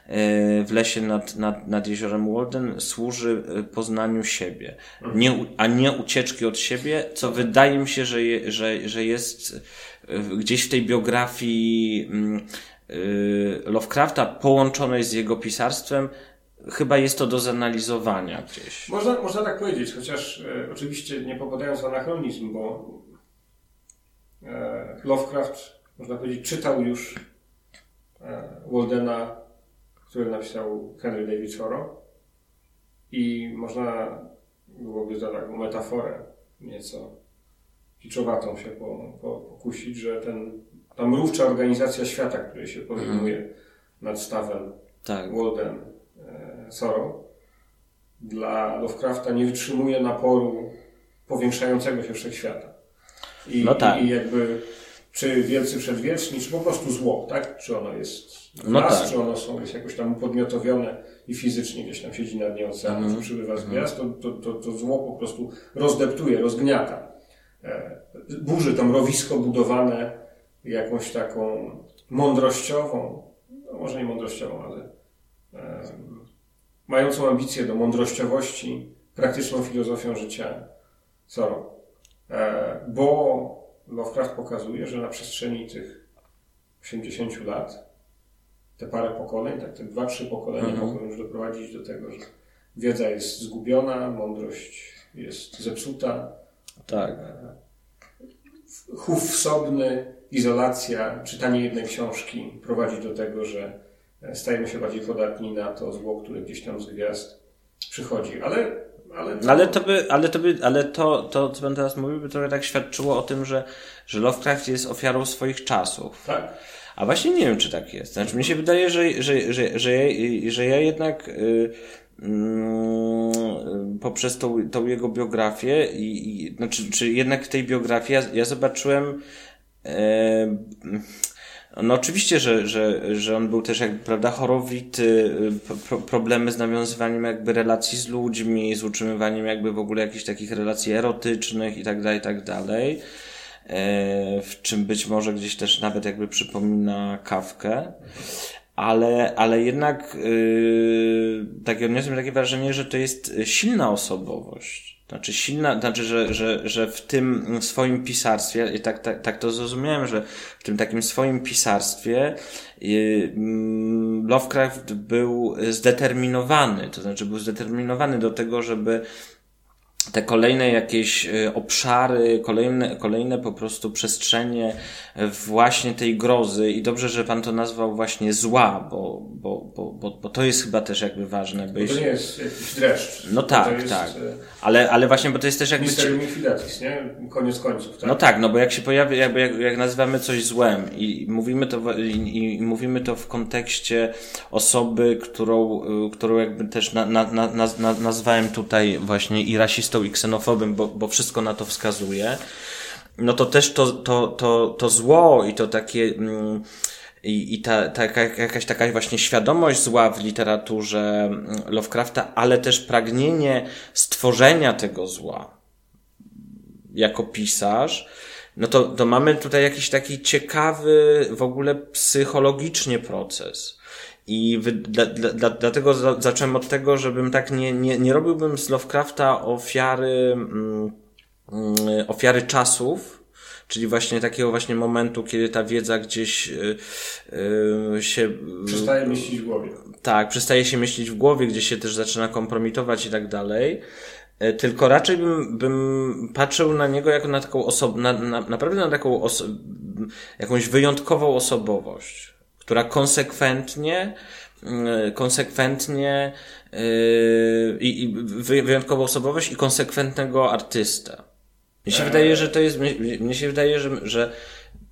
w lesie nad, nad, nad jeziorem Walden służy e, poznaniu siebie, nie, a nie ucieczki od siebie, co wydaje mi się, że, je, że, że jest e, gdzieś w tej biografii mm, Lovecrafta połączonej z jego pisarstwem, chyba jest to do zanalizowania gdzieś. Można, można tak powiedzieć, chociaż e, oczywiście nie popadając w anachronizm, bo e, Lovecraft, można powiedzieć, czytał już e, Waldena który napisał Henry David Thoreau. I można byłoby za taką metaforę nieco kiczowatą się po, po, pokusić, że ten, ta mrówcza organizacja świata, której się powinuje mm. nad stawem tak. Walden e, dla Lovecrafta nie wytrzymuje naporu powiększającego się wszechświata. I, no tak. i jakby czy wielcy przedwieczni, czy po prostu zło, tak? Czy ono jest w no nas, tak. czy ono są, jest jakoś tam upodmiotowione i fizycznie gdzieś tam siedzi na dnie oceanu, mm czy przybywa z mhm. gwiazd, to, to, to, to zło po prostu rozdeptuje, rozgniata. E, burzy to mrowisko budowane jakąś taką mądrościową, no może nie mądrościową, ale e, mającą ambicję do mądrościowości, praktyczną filozofią życia co? E, bo Lovecraft pokazuje, że na przestrzeni tych 80 lat, te parę pokoleń, tak te dwa, trzy pokolenia mhm. mogą już doprowadzić do tego, że wiedza jest zgubiona, mądrość jest zepsuta. Tak. Chów wsobny, izolacja, czytanie jednej książki prowadzi do tego, że stajemy się bardziej podatni na to zło, które gdzieś tam z gwiazd przychodzi. Ale ale to... ale to by, ale to by, ale to, to, co pan teraz mówił, by trochę tak świadczyło o tym, że, że Lovecraft jest ofiarą swoich czasów. Tak. A właśnie nie wiem, czy tak jest. Znaczy, mi się wydaje, że, że, że, że, ja, że ja jednak yy, yy, poprzez tą, tą jego biografię i, i znaczy, czy jednak w tej biografii ja, ja zobaczyłem yy, no oczywiście, że, że, że on był też jakby, prawda, chorowity, pro, problemy z nawiązywaniem jakby relacji z ludźmi, z utrzymywaniem jakby w ogóle jakichś takich relacji erotycznych i tak dalej, i tak dalej. E, w czym być może gdzieś też nawet jakby przypomina kawkę. Ale, ale jednak yy, tak odniosłem takie wrażenie, że to jest silna osobowość znaczy silna, znaczy, że, że, że w tym swoim pisarstwie, i tak, tak, tak to zrozumiałem, że w tym takim swoim pisarstwie yy, Lovecraft był zdeterminowany, to znaczy był zdeterminowany do tego, żeby te kolejne jakieś y, obszary, kolejne, kolejne po prostu przestrzenie właśnie tej grozy i dobrze, że pan to nazwał właśnie zła, bo, bo, bo, bo, bo to jest chyba też jakby ważne. Byś... To nie jest jakiś dreszcz. No tak, jest, tak. Y, ale, ale właśnie, bo to jest też jakby... Misterium Infidatis, nie? Koniec końców, tak? No tak, no bo jak się pojawia, jakby jak, jak nazywamy coś złem i mówimy to, i, i mówimy to w kontekście osoby, którą, y, którą jakby też na, na, na, na, nazwałem tutaj właśnie i rasistą i ksenofobem, bo, bo wszystko na to wskazuje, no to też to, to, to, to zło i to takie, mm, i, i ta, ta jakaś taka właśnie świadomość zła w literaturze mm, Lovecrafta, ale też pragnienie stworzenia tego zła jako pisarz, no to, to mamy tutaj jakiś taki ciekawy w ogóle psychologicznie proces. I wy, dla, dla, dlatego za, zacząłem od tego, żebym tak nie, nie, nie robiłbym z Lovecrafta ofiary, mm, mm, ofiary czasów, czyli właśnie takiego właśnie momentu, kiedy ta wiedza gdzieś yy, się... Przestaje myśleć w głowie. Tak, przestaje się myśleć w głowie, gdzie się też zaczyna kompromitować i tak dalej. E, tylko raczej bym, bym patrzył na niego jako na taką osobę, na, na, naprawdę na taką oso jakąś wyjątkową osobowość która konsekwentnie, mm, konsekwentnie yy, i wyjątkową osobowość i konsekwentnego artystę. Mnie się wydaje, że to jest, mnie się wydaje, że, że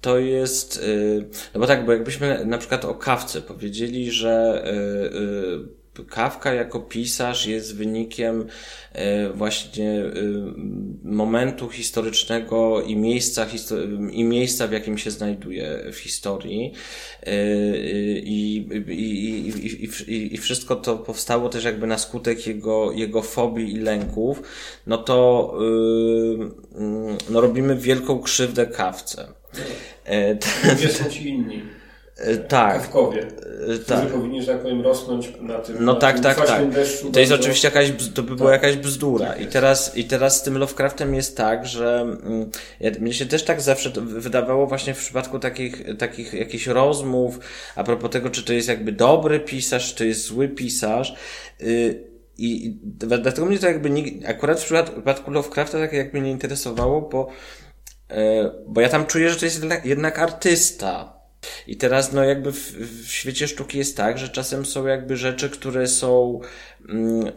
to jest, yy, no bo tak, bo jakbyśmy na przykład o kawce powiedzieli, że yy, Kawka jako pisarz jest wynikiem e, właśnie e, momentu historycznego i miejsca, i miejsca, w jakim się znajduje w historii. E, I, i, i, i, i wszystko to powstało też jakby na skutek jego, jego fobii i lęków, no to no robimy wielką krzywdę kawce. Gdzie są ci inni? E, tak. Kawkowie, e, tak. powinni, że tak powiem, rosnąć na tym No na tak, tym tak, tak. Deszczu to jest bardzo... oczywiście jakaś, to by była tak. jakaś bzdura. Tak I teraz, I teraz z tym Lovecraftem jest tak, że mm, ja, mnie się też tak zawsze wydawało właśnie w przypadku takich, takich jakichś rozmów a propos tego, czy to jest jakby dobry pisarz, czy jest zły pisarz, yy, i, i dlatego mnie to jakby nie, akurat w przypadku Lovecrafta tak jakby nie interesowało, bo, e, bo ja tam czuję, że to jest jednak artysta. I teraz, no jakby w, w, świecie sztuki jest tak, że czasem są jakby rzeczy, które są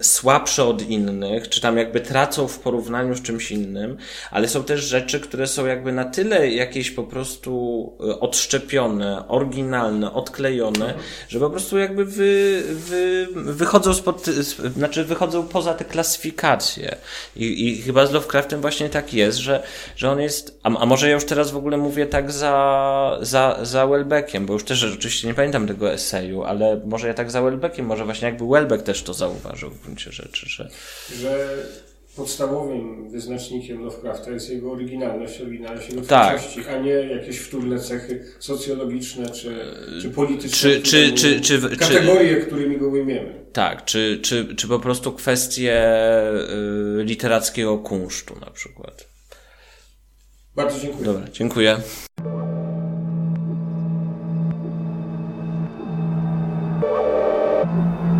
słabsze od innych, czy tam jakby tracą w porównaniu z czymś innym, ale są też rzeczy, które są jakby na tyle jakieś po prostu e, odszczepione, oryginalne, odklejone, że po prostu jakby wy, wy, wychodzą spod, znaczy wychodzą poza te klasyfikacje. I, i chyba z Lovecraftem właśnie tak jest, że, że on jest, a, a może ja już teraz w ogóle mówię tak za, za, za Welbeckiem, bo już też oczywiście nie pamiętam tego eseju, ale może ja tak za Welbeckiem, może właśnie jakby Welbeck też to zauważył w gruncie rzeczy, że... że podstawowym wyznacznikiem Lovecrafta jest jego oryginalność, oryginalność jego tak. twórczości, a nie jakieś wtórne cechy socjologiczne czy, czy polityczne, czy, czy, czy, czy, kategorie, czy, którymi go ujmiemy. Tak, czy, czy, czy po prostu kwestie y, literackiego kunsztu na przykład. Bardzo dziękuję. Dobra, dziękuję.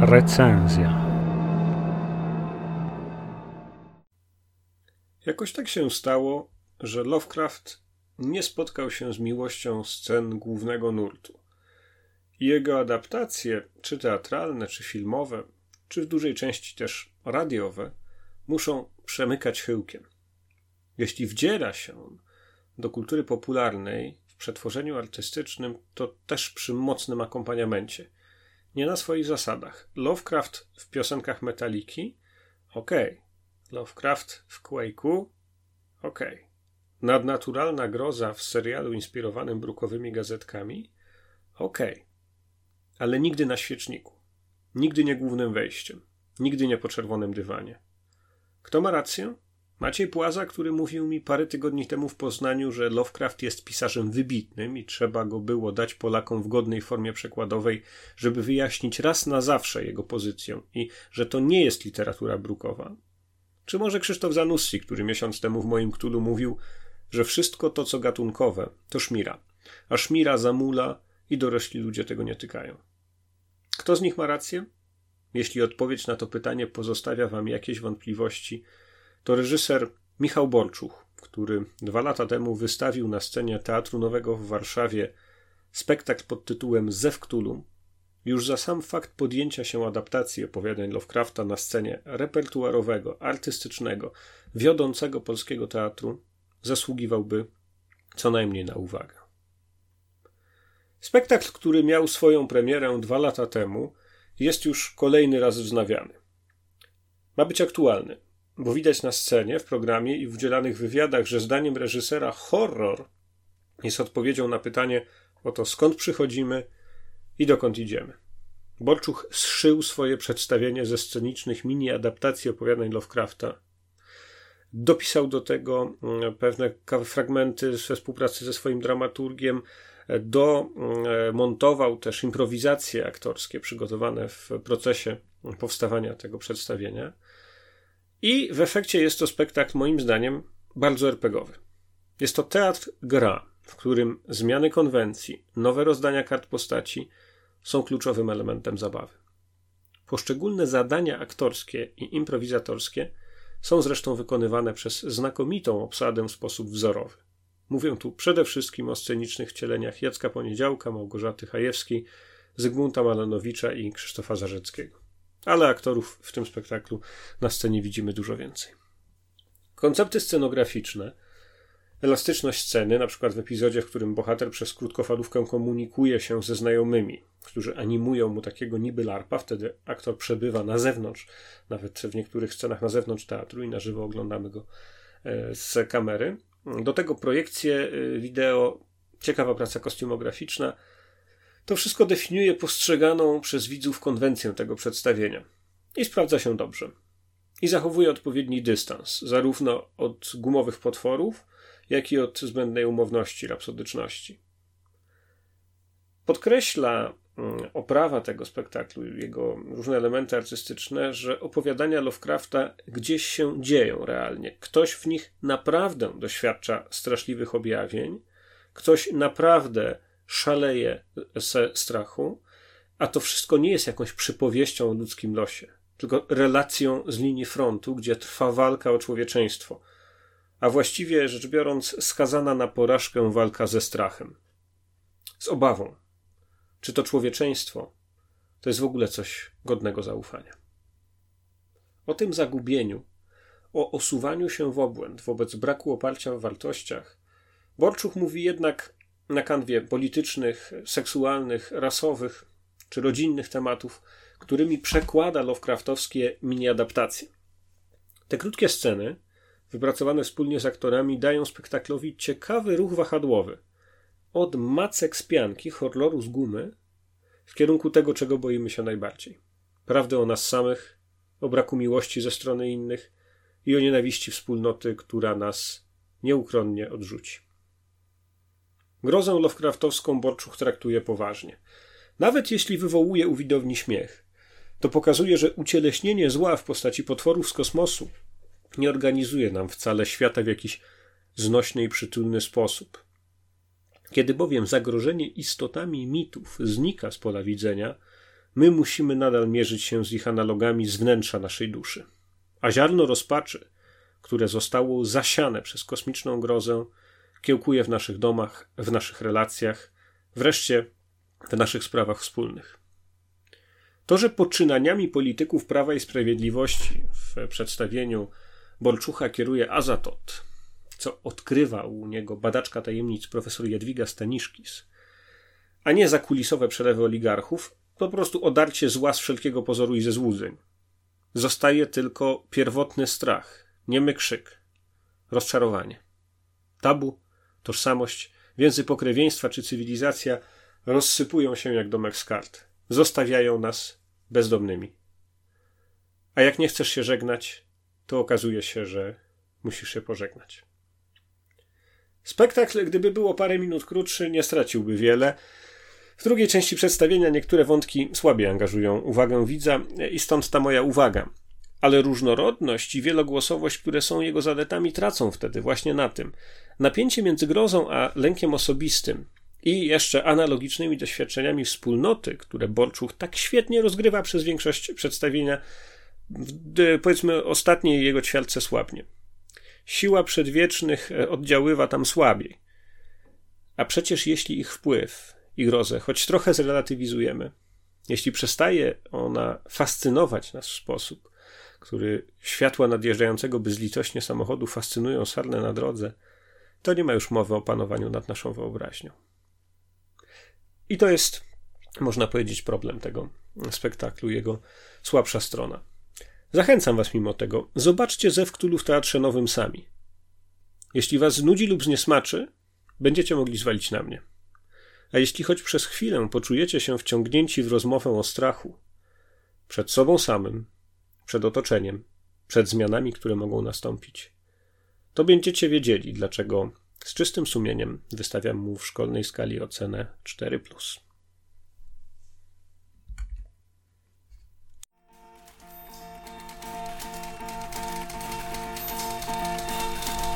Recenzja. Jakoś tak się stało, że Lovecraft nie spotkał się z miłością scen głównego nurtu. Jego adaptacje, czy teatralne, czy filmowe, czy w dużej części też radiowe, muszą przemykać chyłkiem. Jeśli wdziera się on do kultury popularnej w przetworzeniu artystycznym, to też przy mocnym akompaniamencie – nie na swoich zasadach. Lovecraft w piosenkach Metaliki? Okej. Okay. Lovecraft w Quake'u? Okej. Okay. Nadnaturalna groza w serialu inspirowanym brukowymi gazetkami? Okej. Okay. Ale nigdy na świeczniku. Nigdy nie głównym wejściem. Nigdy nie po czerwonym dywanie. Kto ma rację? Maciej Płaza, który mówił mi parę tygodni temu w Poznaniu, że Lovecraft jest pisarzem wybitnym i trzeba go było dać Polakom w godnej formie przekładowej, żeby wyjaśnić raz na zawsze jego pozycję i że to nie jest literatura brukowa. Czy może Krzysztof Zanussi, który miesiąc temu w moim Ktulu mówił, że wszystko to, co gatunkowe, to szmira, a szmira zamula i dorośli ludzie tego nie tykają. Kto z nich ma rację? Jeśli odpowiedź na to pytanie pozostawia wam jakieś wątpliwości, to reżyser Michał Borczuch, który dwa lata temu wystawił na scenie Teatru Nowego w Warszawie spektakl pod tytułem Zew Cthulhu, już za sam fakt podjęcia się adaptacji opowiadań Lovecrafta na scenie repertuarowego, artystycznego, wiodącego polskiego teatru zasługiwałby co najmniej na uwagę. Spektakl, który miał swoją premierę dwa lata temu, jest już kolejny raz wznawiany. Ma być aktualny, bo widać na scenie, w programie i w udzielanych wywiadach, że zdaniem reżysera horror jest odpowiedzią na pytanie o to, skąd przychodzimy i dokąd idziemy. Borczuch zszył swoje przedstawienie ze scenicznych mini-adaptacji opowiadań Lovecrafta. Dopisał do tego mm, pewne fragmenty we współpracy ze swoim dramaturgiem, domontował mm, też improwizacje aktorskie przygotowane w procesie powstawania tego przedstawienia. I w efekcie jest to spektakl, moim zdaniem, bardzo RPGowy. Jest to teatr gra, w którym zmiany konwencji, nowe rozdania kart postaci są kluczowym elementem zabawy. Poszczególne zadania aktorskie i improwizatorskie są zresztą wykonywane przez znakomitą obsadę w sposób wzorowy. Mówię tu przede wszystkim o scenicznych wcieleniach Jacka Poniedziałka, Małgorzaty Hajewskiej, Zygmunta Malanowicza i Krzysztofa Zarzeckiego ale aktorów w tym spektaklu na scenie widzimy dużo więcej. Koncepty scenograficzne elastyczność sceny, na przykład w epizodzie, w którym bohater przez krótkofalówkę komunikuje się ze znajomymi, którzy animują mu takiego niby larpa, wtedy aktor przebywa na zewnątrz, nawet w niektórych scenach na zewnątrz teatru i na żywo oglądamy go e, z kamery. Do tego projekcje e, wideo, ciekawa praca kostiumograficzna. To wszystko definiuje postrzeganą przez widzów konwencję tego przedstawienia. I sprawdza się dobrze. I zachowuje odpowiedni dystans, zarówno od gumowych potworów, jak i od zbędnej umowności, rapsodyczności. Podkreśla mm, oprawa tego spektaklu, jego różne elementy artystyczne, że opowiadania Lovecrafta gdzieś się dzieją realnie. Ktoś w nich naprawdę doświadcza straszliwych objawień, ktoś naprawdę szaleje ze strachu, a to wszystko nie jest jakąś przypowieścią o ludzkim losie, tylko relacją z linii frontu, gdzie trwa walka o człowieczeństwo – a właściwie rzecz biorąc, skazana na porażkę walka ze strachem, z obawą, czy to człowieczeństwo to jest w ogóle coś godnego zaufania. O tym zagubieniu, o osuwaniu się w obłęd wobec braku oparcia w wartościach, Borczuch mówi jednak na kanwie politycznych, seksualnych, rasowych czy rodzinnych tematów, którymi przekłada Lovecraftowskie mini-adaptacje. Te krótkie sceny, wypracowane wspólnie z aktorami, dają spektaklowi ciekawy ruch wahadłowy. Od macek z pianki, horroru z gumy, w kierunku tego, czego boimy się najbardziej. Prawdy o nas samych, o braku miłości ze strony innych i o nienawiści wspólnoty, która nas nieuchronnie odrzuci. Grozę Lovecraftowską Borczuch traktuje poważnie. Nawet jeśli wywołuje u widowni śmiech, to pokazuje, że ucieleśnienie zła w postaci potworów z kosmosu nie organizuje nam wcale świata w jakiś znośny i przytulny sposób. Kiedy bowiem zagrożenie istotami mitów znika z pola widzenia, my musimy nadal mierzyć się z ich analogami z wnętrza naszej duszy. A ziarno rozpaczy, które zostało zasiane przez kosmiczną grozę, kiełkuje w naszych domach, w naszych relacjach, wreszcie w naszych sprawach wspólnych. To, że poczynaniami polityków Prawa i Sprawiedliwości w przedstawieniu Bolczucha kieruje Azatot, co odkrywa u niego badaczka tajemnic profesor Jadwiga Staniszkis, a nie zakulisowe przelewy oligarchów, po prostu odarcie zła z wszelkiego pozoru i ze złudzeń. Zostaje tylko pierwotny strach, niemy krzyk, rozczarowanie. Tabu, tożsamość, więzy pokrewieństwa czy cywilizacja rozsypują się jak domek z kart. Zostawiają nas bezdomnymi. A jak nie chcesz się żegnać, to okazuje się, że musisz się pożegnać. Spektakl, gdyby było parę minut krótszy, nie straciłby wiele. W drugiej części przedstawienia niektóre wątki słabiej angażują uwagę widza i stąd ta moja uwaga. Ale różnorodność i wielogłosowość, które są jego zaletami, tracą wtedy właśnie na tym. Napięcie między grozą a lękiem osobistym i jeszcze analogicznymi doświadczeniami wspólnoty, które Borczuch tak świetnie rozgrywa przez większość przedstawienia, powiedzmy ostatniej jego ćwiartce słabnie. Siła przedwiecznych e, oddziaływa tam słabiej. A przecież jeśli ich wpływ i grozę choć trochę zrelatywizujemy, jeśli przestaje ona fascynować nas w sposób, który światła nadjeżdżającego bezlitośnie samochodu fascynują sarnę na drodze, to nie ma już mowy o panowaniu nad naszą wyobraźnią. I to jest, można powiedzieć, problem tego spektaklu, jego słabsza strona. Zachęcam was mimo tego. Zobaczcie Zew Cthulhu w Teatrze Nowym sami. Jeśli was znudzi lub zniesmaczy, będziecie mogli zwalić na mnie. A jeśli choć przez chwilę poczujecie się wciągnięci w rozmowę o strachu, przed sobą samym, przed otoczeniem, przed zmianami, które mogą nastąpić, to będziecie wiedzieli, dlaczego z czystym sumieniem wystawiam mu w szkolnej skali ocenę 4.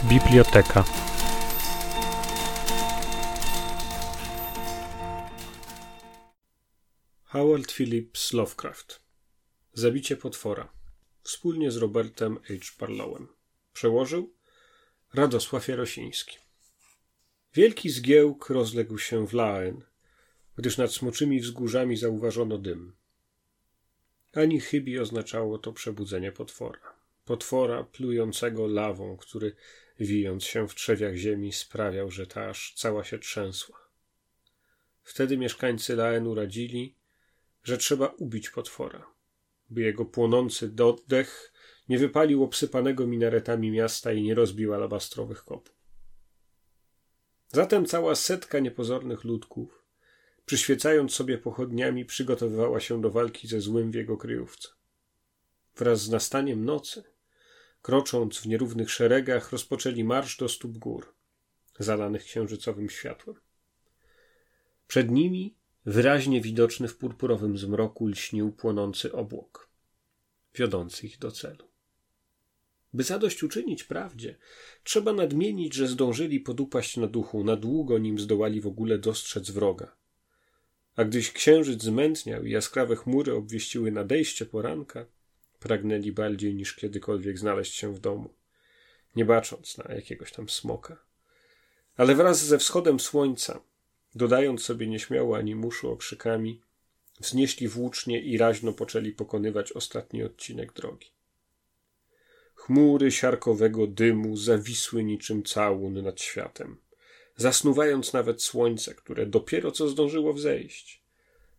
Biblioteka. Howard Phillips Lovecraft. Zabicie potwora. Wspólnie z Robertem H. Barlowem. Przełożył Radosław Jarosiński. Wielki zgiełk rozległ się w Laen, gdyż nad smoczymi wzgórzami zauważono dym. Ani chybi oznaczało to przebudzenie potwora potwora plującego lawą, który wijąc się w trzewiach ziemi, sprawiał, że ta aż cała się trzęsła. Wtedy mieszkańcy Laenu radzili, że trzeba ubić potwora, by jego płonący oddech nie wypalił obsypanego minaretami miasta i nie rozbił alabastrowych kopów. Zatem cała setka niepozornych ludków, przyświecając sobie pochodniami, przygotowywała się do walki ze złym w jego kryjówce. Wraz z nastaniem nocy, krocząc w nierównych szeregach, rozpoczęli marsz do stóp gór, zalanych księżycowym światłem. Przed nimi, wyraźnie widoczny w purpurowym zmroku, lśnił płonący obłok, wiodący ich do celu. By zadośćuczynić prawdzie, trzeba nadmienić, że zdążyli podupaść na duchu na długo, nim zdołali w ogóle dostrzec wroga. A gdyś księżyc zmętniał i jaskrawe chmury obwieściły nadejście poranka, pragnęli bardziej niż kiedykolwiek znaleźć się w domu, nie bacząc na jakiegoś tam smoka. Ale wraz ze wschodem słońca, dodając sobie nieśmiało ani muszu okrzykami, wznieśli włócznie i raźno poczęli pokonywać ostatni odcinek drogi. Chmury siarkowego dymu zawisły niczym całun nad światem, zasnuwając nawet słońce, które dopiero co zdążyło wzejść,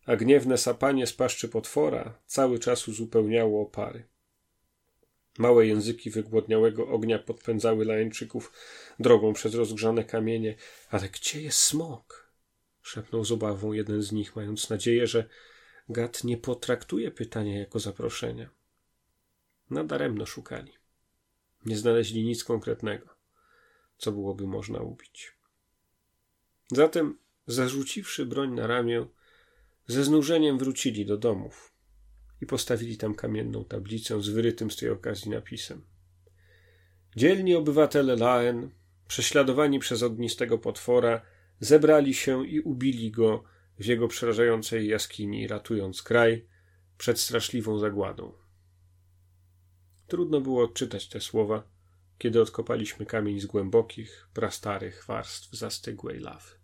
a gniewne sapanie z paszczy potwora cały czas uzupełniało opary. Małe języki wygłodniałego ognia podpędzały lańczyków drogą przez rozgrzane kamienie. Ale gdzie jest smok? szepnął z obawą jeden z nich, mając nadzieję, że gad nie potraktuje pytania jako zaproszenia. Nadaremno szukali. Nie znaleźli nic konkretnego, co byłoby można ubić. Zatem, zarzuciwszy broń na ramię, ze znużeniem wrócili do domów i postawili tam kamienną tablicę z wyrytym z tej okazji napisem. Dzielni obywatele Laen, prześladowani przez ognistego potwora, zebrali się i ubili go w jego przerażającej jaskini, ratując kraj przed straszliwą zagładą. Trudno było odczytać te słowa, kiedy odkopaliśmy kamień z głębokich, prastarych warstw zastygłej lawy.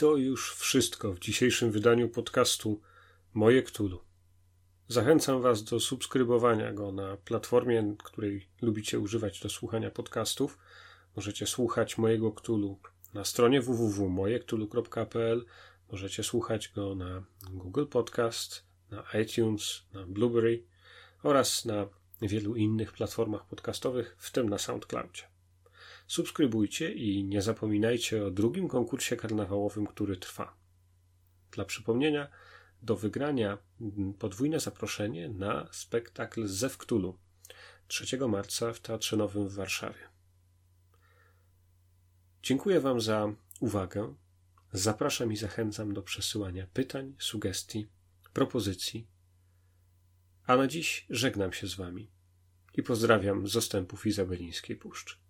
To już wszystko w dzisiejszym wydaniu podcastu Moje Ktulu. Zachęcam Was do subskrybowania go na platformie, której lubicie używać do słuchania podcastów. Możecie słuchać mojego Ktulu na stronie www.mojektulu.pl. Możecie słuchać go na Google Podcast, na iTunes, na Blueberry oraz na wielu innych platformach podcastowych, w tym na SoundCloudzie. Subskrybujcie i nie zapominajcie o drugim konkursie karnawałowym, który trwa. Dla przypomnienia, do wygrania podwójne zaproszenie na spektakl Zew Cthulhu 3 marca w Teatrze Nowym w Warszawie. Dziękuję Wam za uwagę. Zapraszam i zachęcam do przesyłania pytań, sugestii, propozycji. A na dziś żegnam się z Wami i pozdrawiam z ostępów Izabelińskiej Puszczy.